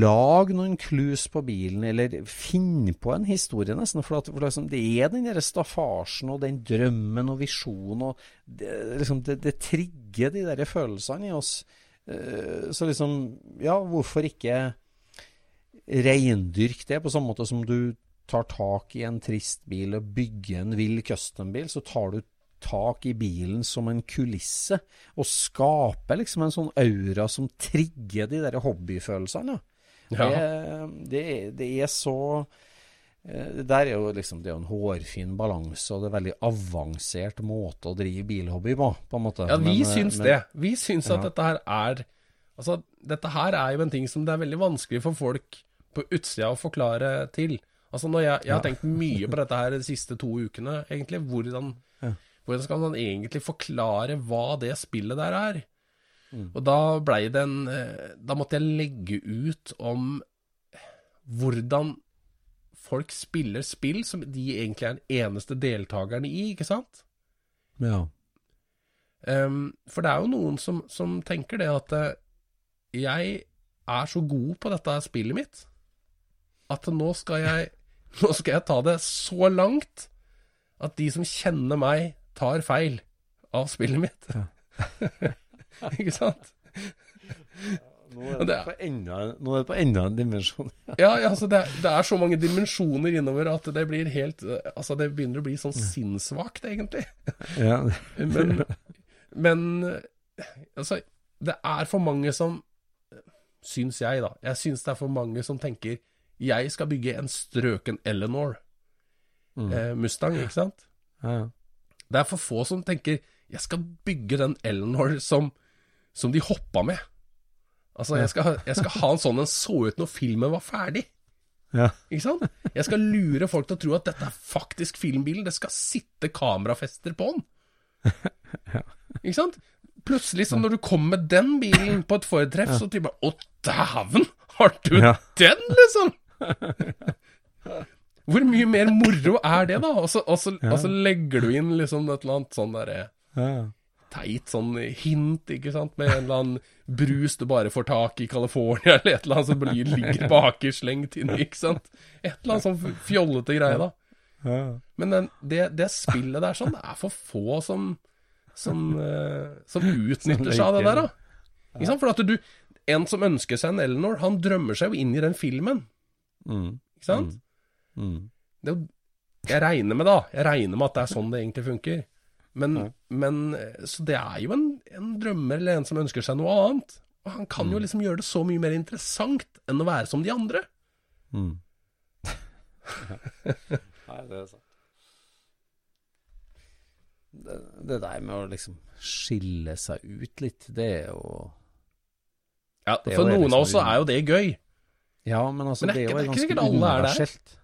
Lag noen clues på bilen, eller finn på en historie, nesten. For, at, for liksom, det er den der staffasjen og den drømmen og visjonen og Det, liksom, det, det trigger de der følelsene i oss. Eh, Så liksom Ja, hvorfor ikke reindyrke det, på samme måte som du tar tak i en trist bil og bygger en vill custom-bil, så tar du tak i bilen som en kulisse, og skaper liksom en sånn aura som trigger de der hobbyfølelsene. Ja. Det, det, det er så eh, Det der er jo liksom Det er en hårfin balanse, og det er en veldig avansert måte å drive bilhobby på, på en måte. Ja, vi Men, eh, syns men- det. Vi syns at dette her er Altså, dette her er jo en ting som det er veldig vanskelig for folk på utsida å forklare til. Altså, når jeg, jeg har tenkt mye på dette her de siste to ukene, egentlig. Hvordan, hvordan skal man egentlig forklare hva det spillet der er? Og da blei det en eh, Da måtte jeg legge ut om hvordan folk spiller spill som de egentlig er den eneste deltakerne i, ikke sant? Ja. Um, for det er jo noen som, som tenker det at eh, jeg er så god på dette spillet mitt at nå skal jeg Nå skal jeg ta det så langt at de som kjenner meg, tar feil av spillet mitt. Ikke sant? Nå er det, det på enda, nå er det på enda en dimensjon. Ja, ja altså det, er- det er så mange dimensjoner innover at det blir helt Altså, det begynner å bli sånn sinnssvakt, egentlig. ja. Men, men altså, det er for mange som Syns jeg, da. Jeg syns det er for mange som tenker jeg skal bygge en strøken Eleanor eh, Mustang, ikke sant? Ja, ja. Det er for få som tenker jeg skal bygge den Eleanor som, som de hoppa med. Altså, jeg skal, jeg skal ha en sånn den så ut når filmen var ferdig. Ja. Ikke sant? Jeg skal lure folk til å tro at dette er faktisk filmbilen. Det skal sitte kamerafester på den. Ikke sant? Plutselig, så når du kommer med den bilen på et foretreff, så typer Å, dæven! Har du den, liksom? Hvor mye mer moro er det, da? Og så, og så, og så legger du inn liksom et eller annet sånn derre Ja. teit sånn hint, ikke sant, med en eller annen brus du bare får tak i i California, eller et eller annet som blir, ligger baki slengt inn, ikke sant. Et eller annet sånn fjollete greie, da. Ja. Men den, det, det spillet der sånn, det er for få som som, uh, som utnytter seg av det der, da. Ikke sant? For at du En som ønsker seg en Eleanor, han drømmer seg jo inn i den filmen, Mm. ikke sant? Mm. Det, er jeg regner med, da, jeg regner med at det er sånn det egentlig funker. Men, men eh, Så det er jo en, en drømmer eller en som ønsker seg noe annet. Og han kan jo liksom gjøre det så mye mer interessant enn å være som de andre. Mm. Nei, det er sant. Det, det der med å liksom skille seg ut litt, det er jo Ja, For det noen av liksom oss er jo det gøy. Ja, men altså, Men det er det er ikke- jo det er ganske sikkert alle er der. universelt.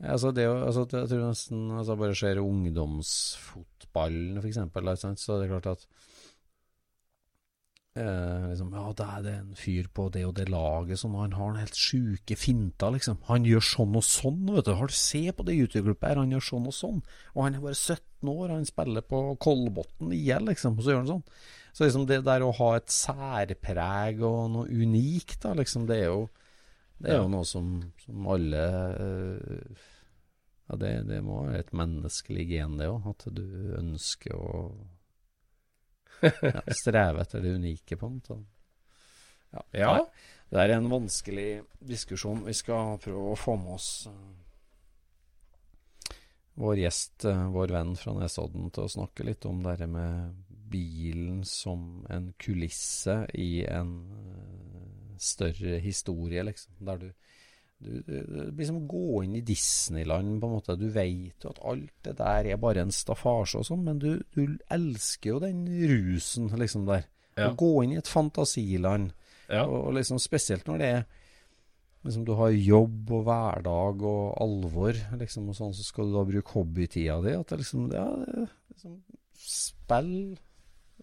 Altså, det altså altså, jeg tror nesten altså, Bare ser ungdomsfotballen, for eksempel, så det er det klart at eh, liksom, Ja, det er det en fyr på det og det laget som han har den helt sjuke finter, liksom. Han gjør sånn og sånn, vet du. Har du Se på det YouTube-klippet her, han gjør sånn og sånn. Og han er bare 17 år, han spiller på Kolbotn IL, liksom, og så gjør han sånn. Så liksom det der å ha et særpreg og noe unikt, da, liksom, det er jo det er jo noe som, som alle eh, Ja, det, det må være et menneskelig gen, det òg. At du ønsker å ja, streve etter det unike, på en måte. Ja. Ja. Det er en vanskelig diskusjon. Vi skal prøve å få med oss eh, vår gjest, eh, vår venn fra Nesodden, til å snakke litt om det med bilen som en kulisse i en større historie, liksom. Der du, du, du, liksom gå inn i Disneyland, på en måte. Du vet jo at alt det der er bare en staffasje og sånn, men du, du elsker jo den rusen liksom der. Ja. Å gå inn i et fantasiland. Ja. Og, og liksom spesielt når det er liksom du har jobb og hverdag og alvor, liksom, og sånn, så skal du da bruke hobbytida di. At det liksom, ja, det, liksom Spill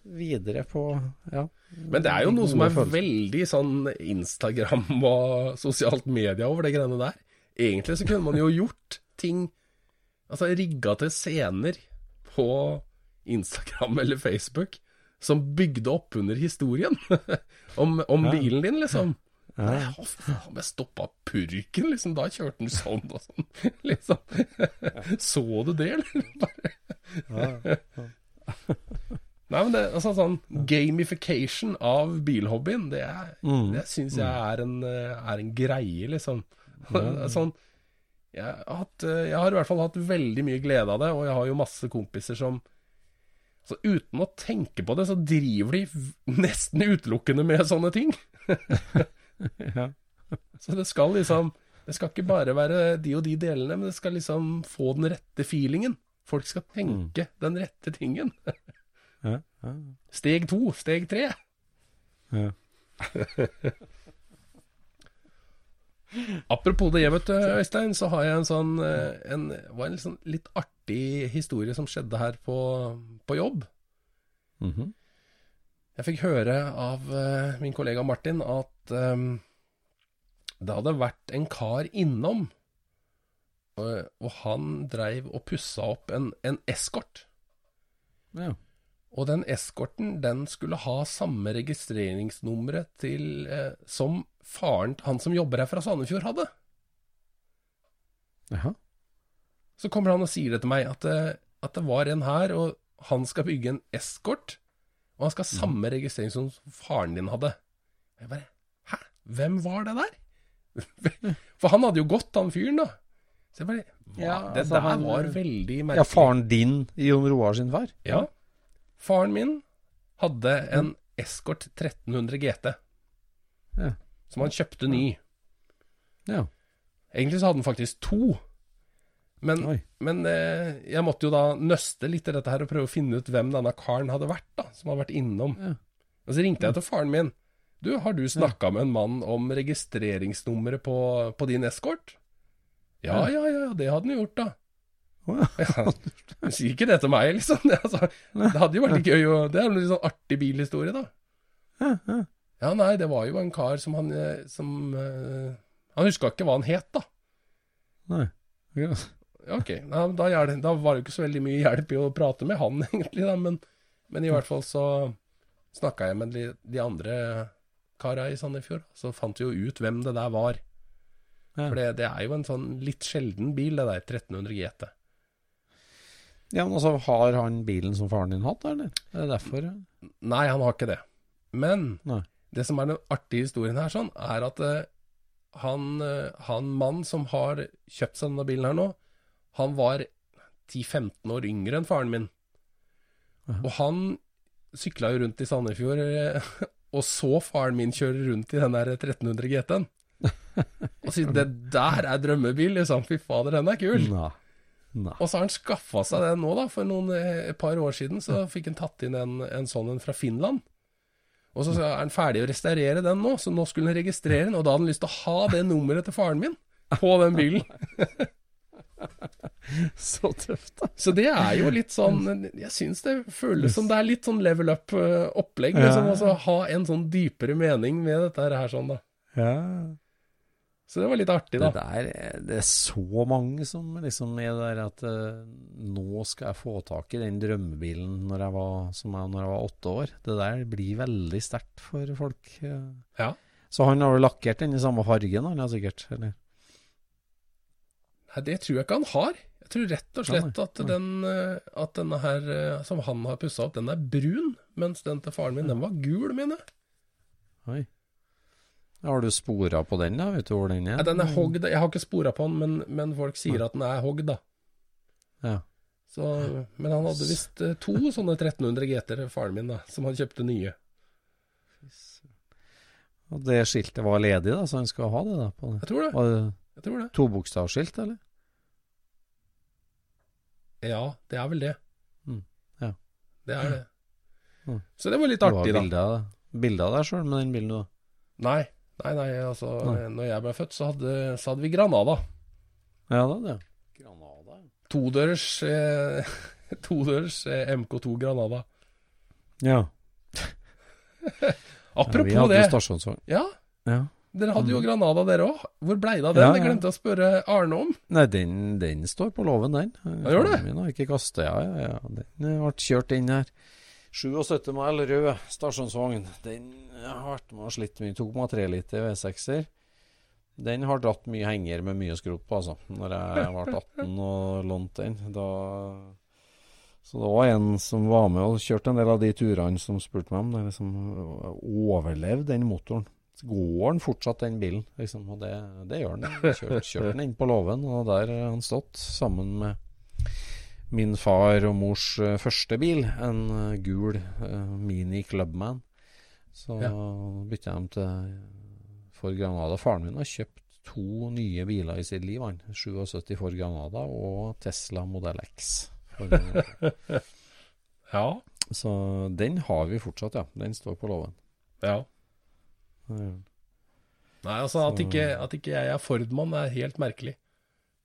videre på Ja. Men det er jo noe som er veldig sånn Instagram og sosialt media over det greiene der. Egentlig så kunne man jo gjort ting Altså rigga til scener på Instagram eller Facebook som bygde opp under historien om, om bilen din, liksom. Nei, hva faen, jeg stoppa purken, liksom. Da kjørte den sånn og sånn. Liksom. Så du det, eller? Bare. Nei, men det, altså sånn Gamification av bilhobbyen, det, er, det syns jeg er en, eh, er en greie, liksom. sånn jeg har, hatt, eh, jeg har i hvert fall hatt veldig mye glede av det, og jeg har jo masse kompiser som Så uten å tenke på det, så driver de nesten utelukkende med sånne ting. Ja. Så det skal liksom Det skal ikke bare være de og de delene, men det skal liksom få den rette feelingen. Folk skal tenke den rette tingen. Ja, ja, Steg to, steg tre. ja. Apropos det, vet du, Øystein, så har jeg en sånn eh, en, var en sånn litt artig historie som skjedde her på, på jobb. Mhm. Jeg fikk høre av uh, min kollega Martin at um, det hadde vært en kar innom, og, og han dreiv og pussa opp en, en eskort. ja. Og den eskorten, den skulle ha samme registreringsnummeret til eh, som faren til han som jobber her fra Sandefjord hadde. Jaha. Så kommer han og sier det til meg, at, det- at det var en her, og han skal bygge en eskort, og han skal ha samme registrering som faren din hadde. Jeg bare Hæ? Hvem var det der? For han hadde jo gått, han fyren, da. Så jeg bare hva? Ja, Det altså, der han- var veldig merkelig. ja, faren din, Jon Roar sin far? Ja. Faren min hadde en Escort 1300 GT, Ja. som han kjøpte ny. Ja. Egentlig så hadde han faktisk to. Men, men eh, jeg måtte jo da nøste litt i dette her og prøve å finne ut hvem denne karen hadde vært, da, som hadde vært innom. Ja. Og så ringte jeg til faren min. Du, har du snakka med en mann om registreringsnummeret på, på din eskort? Ja, ja, ja, det hadde han gjort, da. Ja. Du sier ikke det til meg, liksom. Det, altså, det hadde jo vært litt gøy, å det er en litt sånn artig bilhistorie, da. Ja, ja. Ja, nei, det var jo en kar som han eh, som uh, Han huska ikke hva han het, da. Nei. Ja. Ok, nei, da, da var det jo ikke så veldig mye hjelp i å prate med han, egentlig, da, men, men i hvert fall så snakka jeg med de, de andre kara i Sandefjord, så fant vi jo ut hvem det der var. For det, det er jo en sånn litt sjelden bil, det der 1300 GT. Ja, men altså, har han bilen som faren din hatt, eller? Er det derfor? Nei, han har ikke det. Men Nei. det som er den artige historien her, sånn, er at uh, han, uh, han mann som har kjøpt seg denne bilen her nå, han var 10-15 år yngre enn faren min. Og han sykla jo rundt i Sandefjord eh, og så faren min kjøre rundt i den der 1300 GT-en. Og sier det der er drømmebil, liksom. Fy fader, den er kul. Nei. Nei. Og så har han skaffa seg den nå, da. For noen, eh, et par år siden så fikk han tatt inn en, en sånn en fra Finland. Og så er han ferdig å restaurere den nå, så nå skulle han registrere den. Og da hadde han lyst til å ha det nummeret til faren min på den bilen. Så tøft, da. Så det er jo litt sånn Jeg syns det føles som det er litt sånn level up-opplegg. Liksom, Ja. altså, ha en sånn dypere mening med dette her sånn, da. Ja. Så det var litt artig, Det da. der er- Det er så mange som liksom er der at uh, nå skal jeg få tak i den drømmebilen når jeg var, som jeg når jeg var åtte år. Det der blir veldig sterkt for folk. Ja. Så han har vel lakkert den i samme fargen, han har sikkert? Eller? Nei, det tror jeg ikke han har. Jeg tror rett og slett at, den, eh, at denne her eh, som han har pussa opp, den er brun. Mens den til faren min, den var gul, mener jeg. Har du spora på den, da? Vet du hvor den er? Ja, den er hogd. Jeg har ikke spora på den, men, men folk sier at den er hogd, da. Ja. Så, men han hadde visst eh, to sånne 1300 GT-er, faren min, da, som han kjøpte nye. Og det skiltet var ledig, da, så han skulle ha det? da? På Jeg tror det. Var det Jeg tror det. Tobokstavsskilt, eller? Ja, det er vel det. Mm, ja. Det er det. Mm. Så det var litt Det var artig, da. Du av, bilde av deg sjøl med den bilen, da. Nei, nei, nei, altså Nei. Når jeg ble født, så hadde, så hadde vi Granada. Ja, det er det. Granada, ja. Todørs eh, Todørs eh, MK2 Granada. Ja. Apropos vi hadde det. Ja, Ja. dere hadde jo Granada, dere òg. Hvor blei det av den? Ja, Jeg glemte å spørre Arne om. Nei, den, den står på låven, den. Ja, gjør det? Min har ikke kastet, ja, ja, ja. Den eh, ble kjørt inn her. 77 mil rød stasjonsvogn. Den har vært med og slitt mye. 2,3 liter V6-er. Den har dratt mye henger med mye skrot på, altså. Når jeg ble 18 og lånte den. Da Så det var en som var med og kjørte en del av de turene som spurte meg om det. Liksom overlevde den motoren. Går den fortsatt, den bilen? Liksom, og det, det gjør den. Kjørte kjørt den inn på låven, og der har han stått sammen med min far og mors eh, første bil, en eh, gul eh, Mini Clubman. Så Ja. bytta dem til Ford Granada. Faren min har kjøpt to nye biler i sitt liv. Han. 77 Ford Granada og Tesla Modell X. Ja. så den har vi fortsatt, ja. Den står på låven. ja. Ja. Nei, altså at ikke, at ikke jeg er Ford-mann er helt merkelig.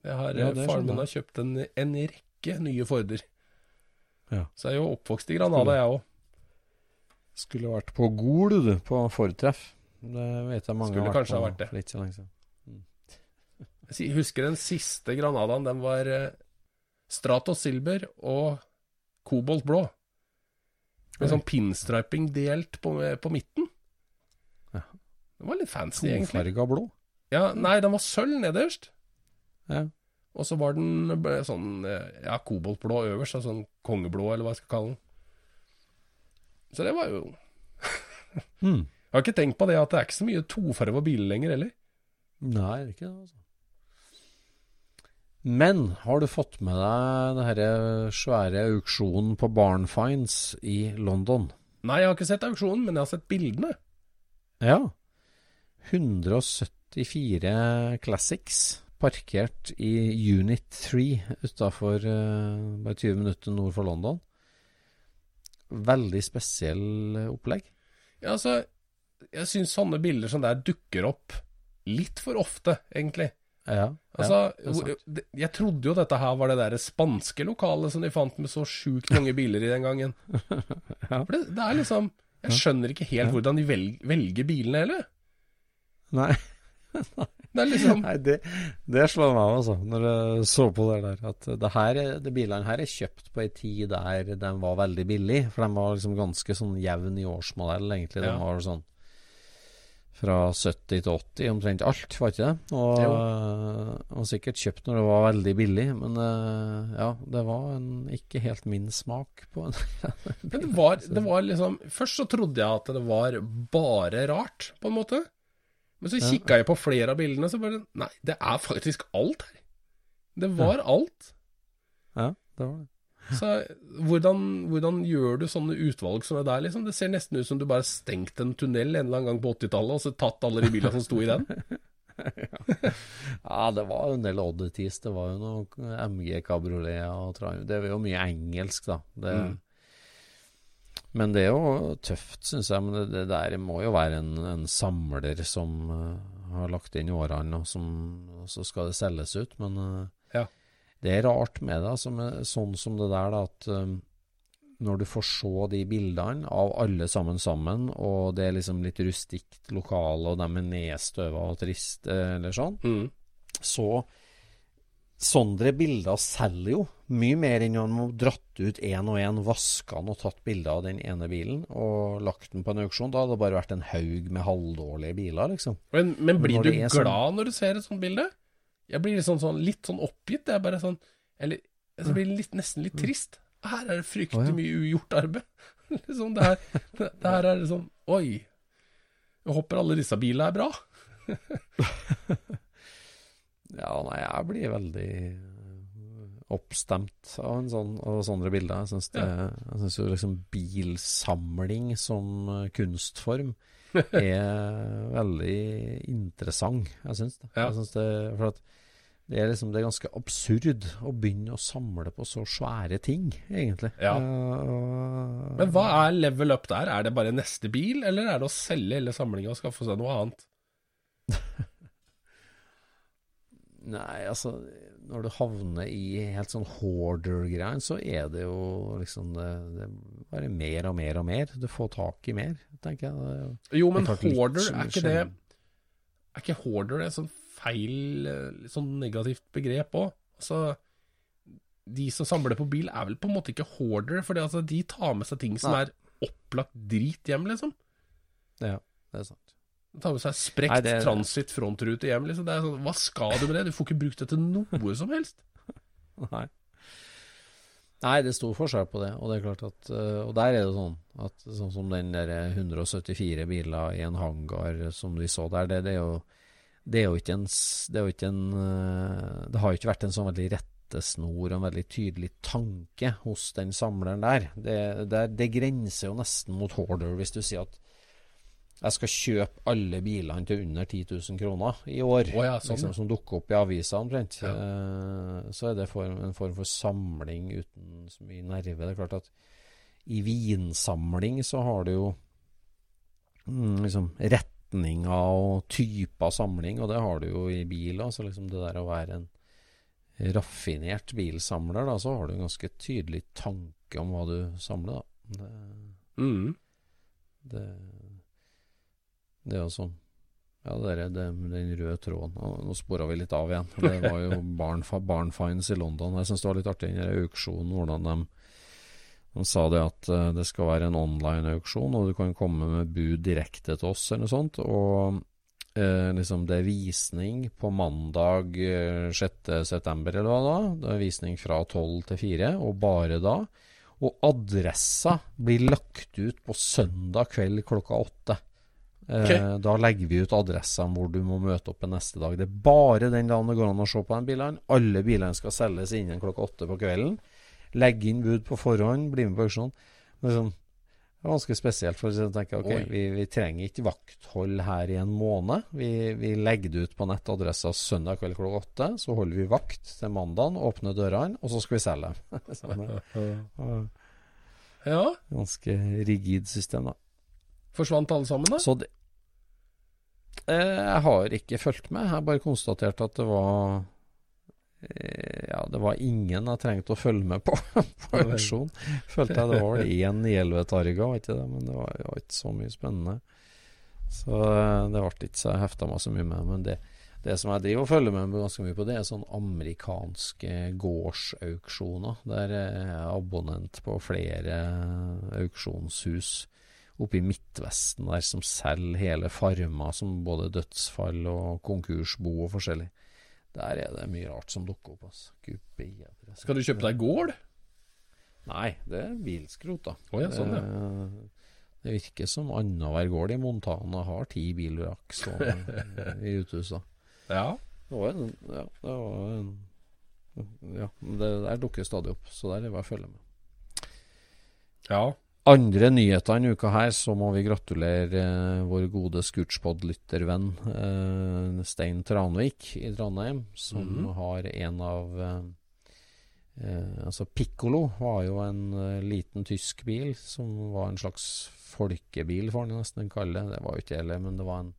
Har, Ja, faren min har kjøpt en, en rekke nye Forder. Ja. Så jeg er jo oppvokst i Granada, jeg òg. Skulle vært på Gol, du, på Ford-treff. Det vet jeg mange Skulle har vært kanskje på ha vært det. for ikke så lenge siden. Jeg husker den siste Granadaen. Den var eh, Stratos Silber og kobolt blå. Med sånn pinstriping delt på, på midten. Ja. Den var litt fancy, egentlig. Tofarga blå. Ja, nei, den var sølv nederst. Ja. Og så var den eh, sånn eh, ja, koboltblå øverst, altså sånn kongeblå, eller hva jeg skal kalle den. Så det var jo mm. Jeg har ikke tenkt på det at det er ikke så mye tofarga biler lenger heller. Nei, det er ikke det, altså. Men har du fått med deg denne svære auksjonen på Barnfinds i London? Nei, jeg har ikke sett auksjonen, men jeg har sett bildene. Ja. 174 Classics parkert i Unit 3 utafor bare 20 minutter nord for London. Veldig spesiell eh, opplegg. Ja, altså, jeg syns sånne bilder som der dukker opp litt for ofte, egentlig. Ja, Altså, ja, jeg trodde jo dette her var det der spanske lokalet som de fant med så sjukt mange biler i den gangen. Ja. For det, det er liksom Jeg skjønner ikke helt hvordan de velger, velger bilene heller. Nei. Det er liksom Nei, det, det slår meg altså, når jeg så på det der. At det her, er- de bilene her er kjøpt på ei tid der de var veldig billige. For de var liksom ganske sånn jevn i årsmodell, egentlig. De Ja. var sånn fra 70 til 80, omtrent alt, var ikke det? Og, og sikkert kjøpt når det var veldig billig, men eh, ja, det var en, ikke helt min smak på en Men det var, det var liksom Først så trodde jeg at det var bare rart, på en måte. Men så kikka jeg på flere av bildene, så bare Nei, det er faktisk alt her. Det var alt. Ja, det var det. Så hvordan, hvordan gjør du sånne utvalg som det der, liksom? Det ser nesten ut som du bare stengte en tunnel en eller annen gang på 80-tallet, og så tatt alle de bilene som sto i den. Ja, det var jo en del oddities. Det var jo noe MG Cabriolet og Triumph. Det var jo mye engelsk, da. Det, Mm. Men det er jo tøft, syns jeg. Men det, det der må jo være en, en samler som uh, har lagt inn årene, og som og så skal det selges ut. Men uh, Ja. det er rart med det, altså, med, sånn som det der, da, at um, når du får se de bildene av alle sammen sammen, og det er liksom litt rustikt lokale, og de er nedstøva og triste, eller sånn, Mm. så Sånne bilder selger jo mye mer enn om må dratt ut én og én, vaska den og tatt bilder av den ene bilen og lagt den på en auksjon. Da hadde det bare vært en haug med halvdårlige biler, liksom. Men, men blir du sånn- glad når du ser et sånt bilde? Jeg blir litt sånn, sånn, litt sånn oppgitt. Det er bare sånn Eller jeg blir litt, nesten litt trist. Her er det fryktelig ja. mye ugjort arbeid. liksom, det, her, det, det her er det sånn Oi. Jeg håper alle disse bilene er bra. Ja, nei, jeg blir veldig øh, oppstemt av, en sånn, av sånne bilder. Jeg syns, det, jeg synes jo liksom bilsamling som eh, kunstform er veldig interessant. Jeg syns det. Ja. Jeg synes det for at det er liksom det er ganske absurd å begynne å samle på så svære ting, egentlig. Ja. Uh, Men hva er level up der? Er det bare neste bil, eller er det å selge hele samlinga og skaffe seg noe annet? Nei, altså Når du havner i helt sånn hoarder-greien, så er det jo liksom det, det bare mer og mer og mer. Du får tak i mer, tenker jeg. Jo- men er litt hoarder, er ikke det. Er ikke hoarder et sånn feil, eh, sånn negativt begrep òg? Altså, de som samler på bil, er vel på en måte ikke hoarder, for altså, de tar med seg ting som Nei. er opplagt drit hjem, liksom. Ja, det er sant. Tar med seg sprekt Nei, det- transit frontrute hjem, liksom. Det er sånn, hva skal du med det? Du får ikke brukt det til noe som helst. Nei. Nei, det er stor forskjell på det. Og det er klart at øh, Og der er det sånn at sånn som den der 174 biler i en hangar som vi så der, det, det er jo det er jo ikke en Det er jo ikke en øh, Det har jo ikke vært en sånn veldig rettesnor og en veldig tydelig tanke hos den samleren der. Det, det, det grenser jo nesten mot hoarder hvis du sier at jeg skal kjøpe alle bilene til under 10 000 kroner i år, Oh ja, sånn, liksom, som dukker opp i avisa omtrent. Ja. Eh, så er det for, en form for samling uten så mye nerve. Det er klart at i vinsamling så har du jo mm, liksom retninger og typer samling, og det har du jo i bil. Så liksom det der å være en raffinert bilsamler, da, så har du en ganske tydelig tanke om hva du samler, da. Det, Mm. det, det også. Ja, det er det, den røde tråden. Nå spora vi litt av igjen. Det var jo Barnfines i London. Jeg syns det var litt artig den auksjonen, hvordan de, de sa det at eh, det skal være en online-auksjon, og du kan komme med bud direkte til oss, eller noe sånt. Og eh, liksom det er visning på mandag eh, 6.9., eller hva da? Det er visning fra 12 til 4, og bare da. Og adressa blir lagt ut på søndag kveld klokka åtte. Eh, Da legger vi ut adressene hvor du må møte opp neste dag. Det er bare den dagen det går an å se på de bilene. Alle bilene skal selges innen klokka åtte på kvelden. Legg inn bud på forhånd, bli med på auksjon. Sånn, det er ganske spesielt. For å tenke ok, vi, vi trenger ikke vakthold her i en måned. Vi, vi legger det ut på nettadressa søndag kveld klokka åtte. Så holder vi vakt til mandagen, åpner dørene, og så skal vi selge. Sånn. Ja. Ganske rigid system, da. Forsvant alle sammen, da? Så det eh, Jeg har ikke fulgt med. Jeg har bare konstatert at det var eh, Ja, det var ingen jeg trengte å følge med på på auksjon. Følte jeg det var vel én Elvetarga, ikke det? Men det var, var ikke så mye spennende. Så eh, det ble ikke så jeg hefta meg så mye med. Men det, det som jeg driver og følger med ganske mye på, det er sånn amerikanske gårdsauksjoner. Der jeg er abonnent på flere auksjonshus oppe i Midtvesten der som selger hele farmer som både dødsfall og konkursbo og forskjellig. Der er det mye rart som dukker opp. Altså. Gud bedre. Skal du kjøpe deg gård? Nei, det er bilskrot, da. Oh, ja, sånn, ja. Det, det virker som annenhver gård i Montana har ti bilvrak stående i uthuset. Ja. Det var en Ja, det var en Ja, det der dukker stadig opp, så der er det bare å følge med. Ja. Andre nyheter denne uka her, så må vi gratulere eh, vår gode Scootspod-lyttervenn eh, Stein Tranvik i Trondheim, som Mhm. har en av eh, eh, Altså Piccolo var jo en eh, liten tysk bil som var en slags folkebil, får en nesten kalle det. Det var jo ikke det, men det var en,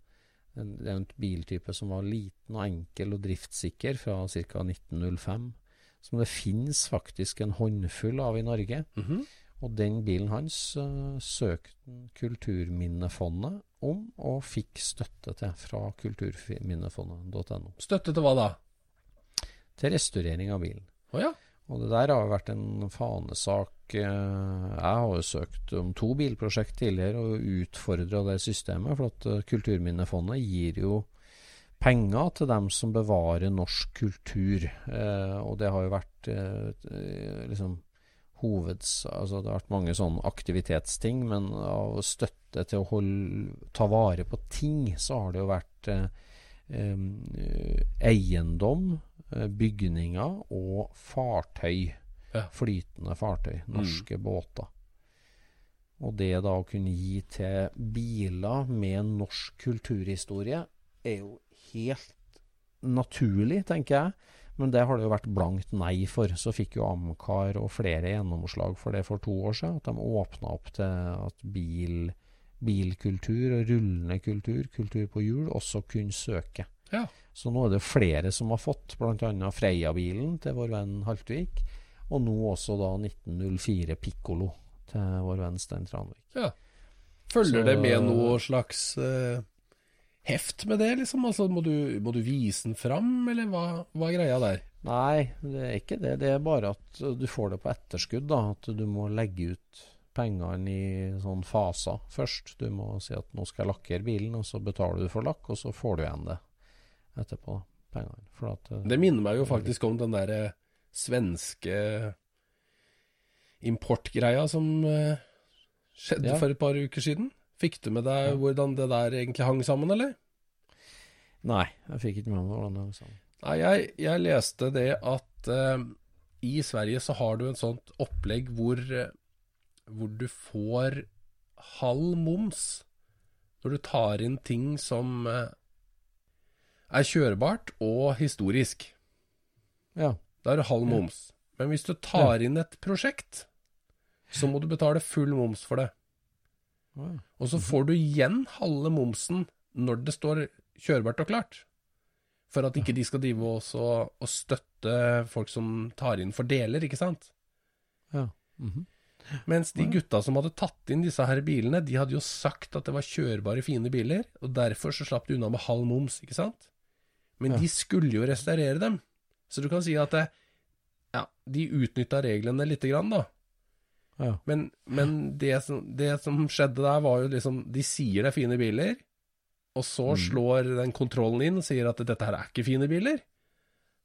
en, en biltype som var liten og enkel og driftssikker fra ca. 1905. Som det finnes faktisk en håndfull av i Norge. Mhm. Og den bilen hans uh, søkte Kulturminnefondet om, og fikk støtte til fra kulturminnefondet.no. Støtte til hva da? Til restaurering av bilen. Oh, ja. Og det der har jo vært en fanesak. eh, Jeg har jo søkt om to bilprosjekt tidligere og utfordra det systemet, for at eh, Kulturminnefondet gir jo penger til dem som bevarer norsk kultur. Eh, og det har jo vært eh, liksom hoveds... Altså det har vært mange sånne aktivitetsting, men av støtte til å holde, ta vare på ting, så har det jo vært eh, eh, eiendom, eh, bygninger og fartøy. Ja. Flytende fartøy. Norske båter. Og det da å kunne gi til biler med norsk kulturhistorie, er jo helt naturlig, tenker jeg. Men det har det jo vært blankt nei for. Så fikk jo Amcar og flere gjennomslag for det for to år siden. At de åpna opp til at bil, bilkultur og rullende kultur, kultur på hjul, også kunne søke. Ja. Så nå er det flere som har fått, bl.a. Freia-bilen til vår venn Haltvik. Og nå også da 1904 Piccolo til vår venn Stein Tranvik. ja. Følger Så- det med noe slags eh, heft med det, liksom? Altså, må du, må du vise den fram, eller hva, hva er greia der? Nei, det er ikke det. Det er bare at du får det på etterskudd. da, At du må legge ut pengene i sånn faser først. Du må si at nå skal jeg lakkere bilen, og så betaler du for lakk, og så får du igjen det etterpå. Pengene. For at, uh, Det minner meg jo faktisk om den der eh, svenske importgreia som eh, skjedde Ja. for et par uker siden. Fikk du med deg hvordan det der egentlig hang sammen, eller? Nei, jeg fikk ikke med meg hvordan det hang sammen. Nei, jeg, jeg leste det at uh, i Sverige så har du en sånt opplegg hvor, eh, hvor du får halv moms når du tar inn ting som eh, er kjørbart og historisk. Ja. Da er det halv moms. Men hvis du tar inn et prosjekt, så må du betale full moms for det. Og så får du igjen halve momsen når det står kjørbart og klart. For at ikke de skal drive også og støtte folk som tar inn for deler, ikke sant? ja. Mhm. Mens de gutta som hadde tatt inn disse her bilene, de hadde jo sagt at det var kjørbare, fine biler, og derfor så slapp de unna med halv moms, ikke sant? Men Ja. de skulle jo restaurere dem. Så du kan si at det, ja, de utnytta reglene lite grann, da. Ja. Men, men det, som, det som skjedde der, var jo liksom De sier det er fine biler, og så slår den kontrollen inn og sier at dette her er ikke fine biler.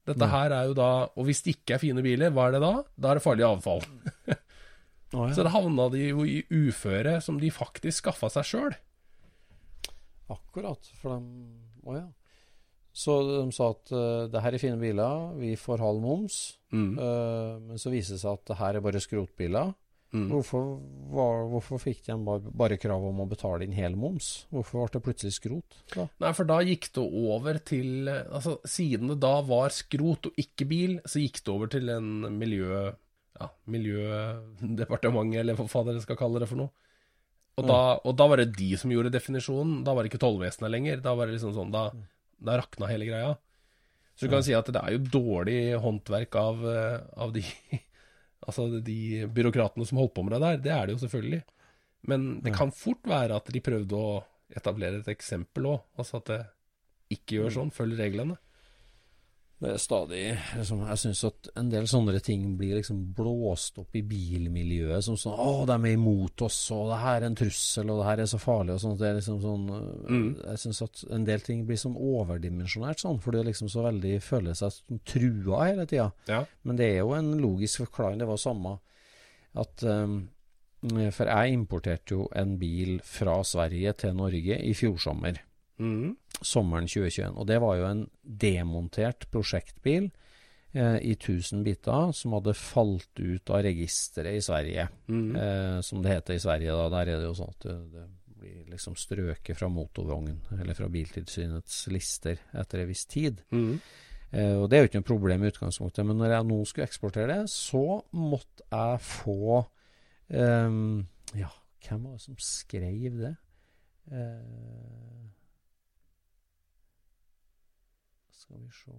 Dette Nei. her er jo da Og hvis det ikke er fine biler, hva er det da? Da er det farlig avfall. oh, ja. Så da havna de jo i uføre som de faktisk skaffa seg sjøl. Akkurat. For de Å ja. Så de sa at uh, det her er fine biler, vi får halv moms. Mm. Uh, men så viser det seg at det her er bare skrotbiler. Mm. Hvorfor, var, hvorfor fikk de bare, bare krav om å betale inn hel moms? Hvorfor ble det plutselig skrot? Da? Nei, for da gikk det over til Altså, siden det da var skrot og ikke bil, så gikk det over til en miljø... Ja, Miljødepartementet, eller hva faen dere skal kalle det for noe. Og, da, og da var det de som gjorde definisjonen. Da var det ikke tollvesenet lenger. Da var det liksom sånn Da, da rakna hele greia. Så du kan si at det er jo dårlig håndverk av, eh, av de Altså de byråkratene som holdt på med det der. Det er det jo selvfølgelig. Men det kan fort være at de prøvde å etablere et eksempel òg. Altså at det ikke gjør sånn. Følg reglene. Det er stadig liksom, Jeg syns at en del sånne ting blir liksom blåst opp i bilmiljøet som sånn 'Å, de er imot oss, og det her er en trussel, og det her er så farlig', og sånt. Det er liksom sånn mm. Jeg syns at en del ting blir sånn overdimensjonert sånn, for det liksom så veldig føler seg sånn trua hele tida. Ja. Men det er jo en logisk forklaring. Det var samme at um, For jeg importerte jo en bil fra Sverige til Norge i fjor sommer Mhm. sommeren 2021. Og det var jo en demontert prosjektbil eh, i 1000 biter som hadde falt ut av registeret i Sverige. Mm. Eh, som det heter i Sverige, da. Der er det jo sånn at det, det blir liksom strøket fra motorvogn, eller fra Biltilsynets lister, etter en viss tid. Mm. Eh, og det er jo ikke noe problem i utgangspunktet, men når jeg nå skulle eksportere det, så måtte jeg få ehm, Ja, hvem var det som skrev det? Eh, skal vi se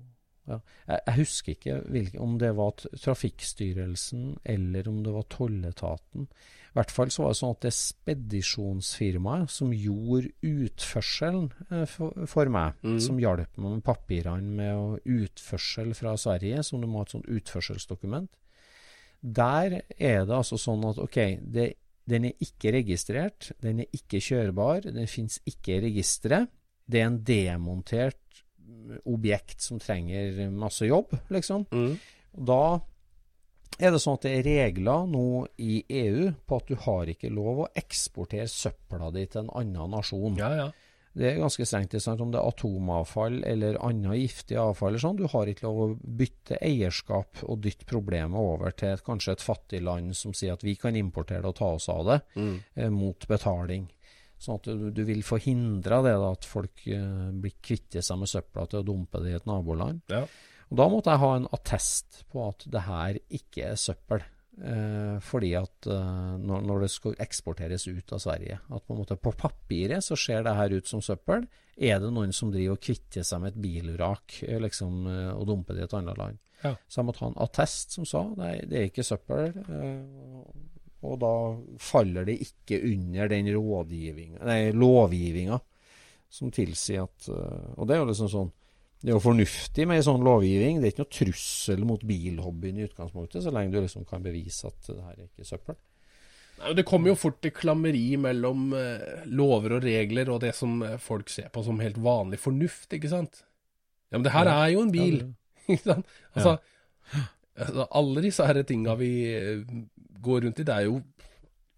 ja. jeg, jeg husker ikke hvilke, om det var Trafikkstyrelsen eller om det var Tolletaten. I hvert fall så var det sånn at det spedisjonsfirmaet som gjorde utførselen eh, for, for meg, mm. som hjalp meg med papirene med utførsel fra Sverige, som du må ha et sånt utførselsdokument, der er det altså sånn at ok, det, den er ikke registrert, den er ikke kjørbar, den finnes ikke i registeret. Det er en demontert objekt som trenger masse jobb, liksom. Mm. Da er det sånn at det er regler nå i EU på at du har ikke lov å eksportere søpla di til en annen nasjon. Ja, ja. Det er ganske strengt ikke sant, om det er atomavfall eller annet giftig avfall. eller sånn. Du har ikke lov å bytte eierskap og dytte problemet over til et, kanskje et fattig land som sier at vi kan importere det og ta oss av det eh, mot betaling. Sånn at du, du vil forhindre det da, at folk eh, blir kvitter seg med søpla til å dumpe det i et naboland. Ja. Og Da måtte jeg ha en attest på at det her ikke er søppel. Eh, fordi at eh, når, når det skal eksporteres ut av Sverige At på en måte på papiret så ser det her ut som søppel. Er det noen som driver og kvitter seg med et bilvrak eh, liksom, eh, og dumper det i et annet land? Ja. Så jeg måtte ha en attest som sa nei, det er ikke søppel. eh, og da faller det ikke under den lovgivinga som tilsier at eh, Og det er jo liksom sånn det er jo fornuftig med en sånn lovgivning. Det er ikke noe trussel mot bilhobbyen i utgangspunktet, så lenge du liksom kan bevise at det her er ikke søppel. Nei, Det kommer jo fort til klammeri mellom eh, lover og regler og det som eh, folk ser på som helt vanlig fornuft, ikke sant? Ja, men det her er jo en bil, ikke sant? Altså, altså, alle disse her tinga vi går rundt i, det er jo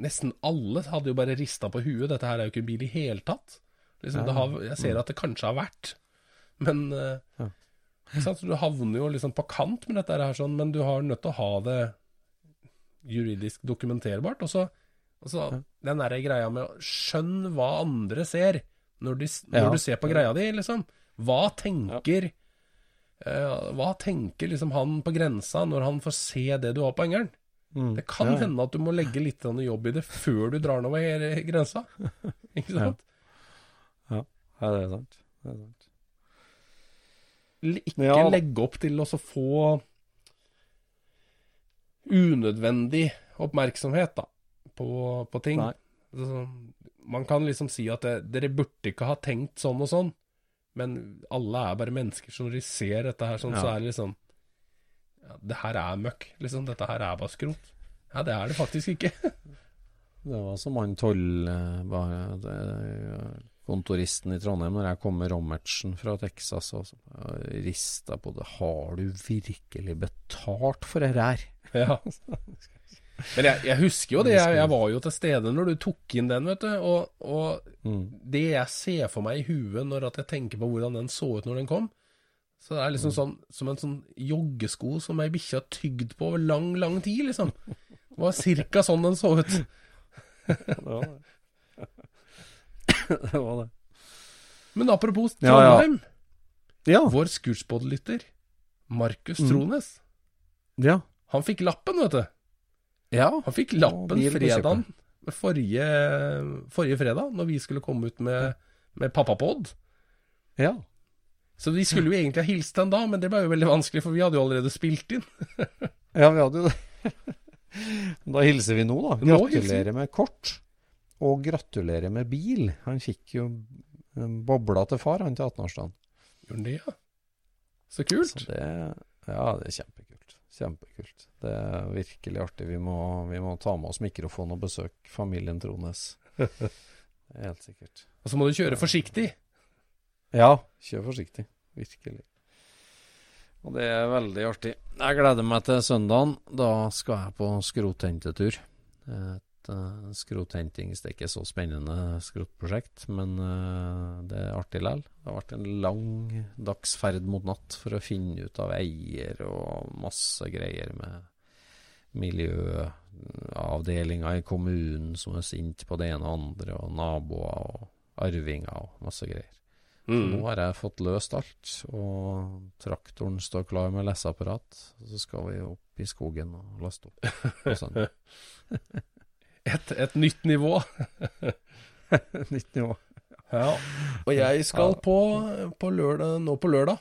Nesten alle hadde jo bare rista på huet. Dette her er jo ikke en bil i hele tatt. Liksom, det har, jeg ser at det kanskje har vært, men eh, Ja. Så Du havner jo liksom på kant med dette her, sånn, men du har nødt til å ha det juridisk dokumenterbart. Og så, og så den der greia med å skjønne hva andre ser, når, de, når Ja. du ser på greia di, liksom. Hva tenker eh, Hva tenker liksom han på grensa når han får se det du har på engelen? Mm. Det kan Ja, ja. hende at du må legge litt jobb i det før du drar den over grensa. Ikke sant? Ja, det er sant. Det er sant. Ikke Ja, legge opp til å få unødvendig oppmerksomhet da, på, på ting. Altså, man kan liksom si at det, dere burde ikke ha tenkt sånn og sånn, men alle er bare mennesker, så når de ser dette her sånn, så er det liksom ja, Det her er møkk, liksom. Dette her er bare skrot. Ja, det er det faktisk ikke. Det var som han toll... eh, Kontoristen i Trondheim, når jeg kom med Rommertsen fra Texas, og rista på det. Har du virkelig betalt for det her? Ja. Men jeg, jeg husker jo det, jeg, jeg var jo til stede når du tok inn den, vet du. Og, og Mm. det jeg ser for meg i huet når at jeg tenker på hvordan den så ut når den kom, så det er liksom sånn som en sånn joggesko som ei bikkje har tygd på over lang, lang tid, liksom. Det var cirka sånn den så ut. Det var det. det var det. Men apropos Ja, ja. Trondheim. Ja. Vår Scootspod-lytter, Markus Mm. Trones, ja. han fikk lappen, vet du. Ja. Han fikk lappen fredagen forrige, forrige fredag, når vi skulle komme ut med, med Pappapod. ja. Så vi skulle jo egentlig ha hilst den da, men det ble jo veldig vanskelig, for vi hadde jo allerede spilt inn. Ja, vi hadde jo det. Da hilser vi nå, da. Gratulerer med kort. Og gratulerer med bil. Han fikk jo bobla til far, han til 18-årsdagen. Gjorde han det, ja? Så kult. Så det, ja, det er kjempekult. Kjempekult. Det er virkelig artig. Vi må, vi må ta med oss mikrofon og besøke familien Trones. Helt sikkert. Og så må du kjøre forsiktig. Ja, kjør forsiktig. Virkelig. Og det er veldig artig. Jeg gleder meg til søndagen. Da skal jeg på skrothentetur. Et uh, skrothenting det er ikke så spennende skrotprosjekt, men uh, det er artig likevel. Det har vært en lang dagsferd mot natt for å finne ut av eier og masse greier med miljøavdelinga i kommunen som er sint på det ene og andre, og naboer og arvinger og masse greier. Mm. nå har jeg fått løst alt, og traktoren står klar med leseapparat. Så skal vi opp i skogen og laste opp. Og sånn. Et, et nytt nivå. Nytt nivå. Ja. Og jeg skal på, på lørdag, nå på lørdag.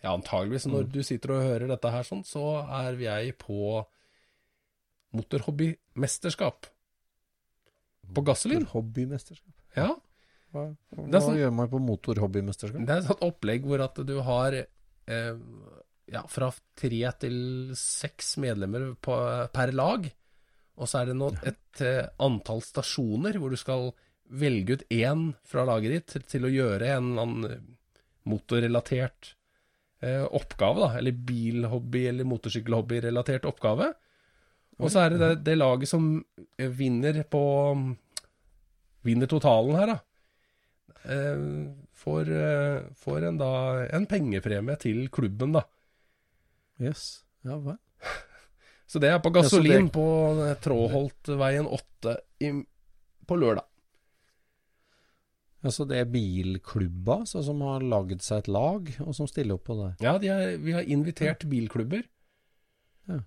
Ja, antageligvis når Mm. du sitter og hører dette her sånn, så er jeg på motorhobbymesterskap. På Gasselin. Motorhobbymesterskap. Ja. Hva, hva sånn- gjør man på motorhobbymesterskap? Det er et sånt opplegg hvor at du har eh, ja, fra tre til seks medlemmer på, per lag. Og så er det nå et eh, antall stasjoner hvor du skal velge ut én fra laget ditt til, til å gjøre en eller annen motorrelatert eh, oppgave, da. Eller bilhobby- eller motorsykkelhobby-relatert oppgave. Og så er det det, det laget som eh, vinner på Vinner totalen her, da. Eh, får, eh, får en, da, en pengepremie til klubben, da. Yes. Ja, vel. Så det er på gasolin det- på Tråholtveien 8 i, på lørdag. Altså det er bilklubba altså, som har lagd seg et lag, og som stiller opp på det. Ja, de er, vi har invitert bilklubber. Ja.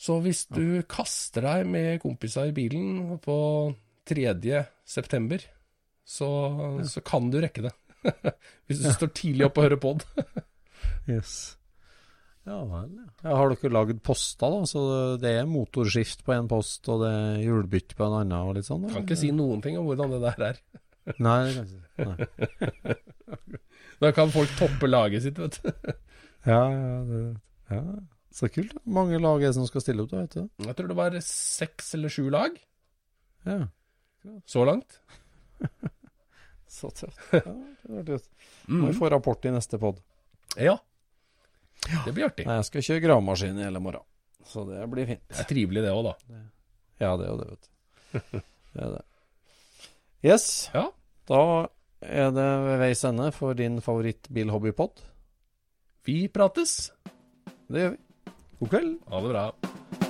Så hvis du kaster deg med kompiser i bilen på 3. september, så, så kan du rekke det. hvis du står tidlig opp og hører pod. Yes. Ja vel, ja. ja. Har dere lagd poster, da? Så det er motorskift på en post, og det er hjulbytte på en annen, og litt sånn? Kan ikke si noen ting om hvordan det der er. Nei, det kan ikke Nei. Da kan folk toppe laget sitt, vet du. Ja, ja, det, ja. Så kult. da. Mange lag er det som skal stille opp, da, vet du. Jeg tror det var seks eller sju lag Ja. så langt. Så tøft. Ja, det. Må vi få rapport i neste pod. Ja. Det blir artig. Nei, jeg skal kjøre gravemaskin i hele morgen. Så det blir fint. Det er trivelig det òg, da. Ja, det er jo det, vet du. Det er det. Yes. Ja. Da er det ved veis ende for din favoritt-bilhobbypod. Vi prates. Det gjør vi. God kveld. Ha det bra.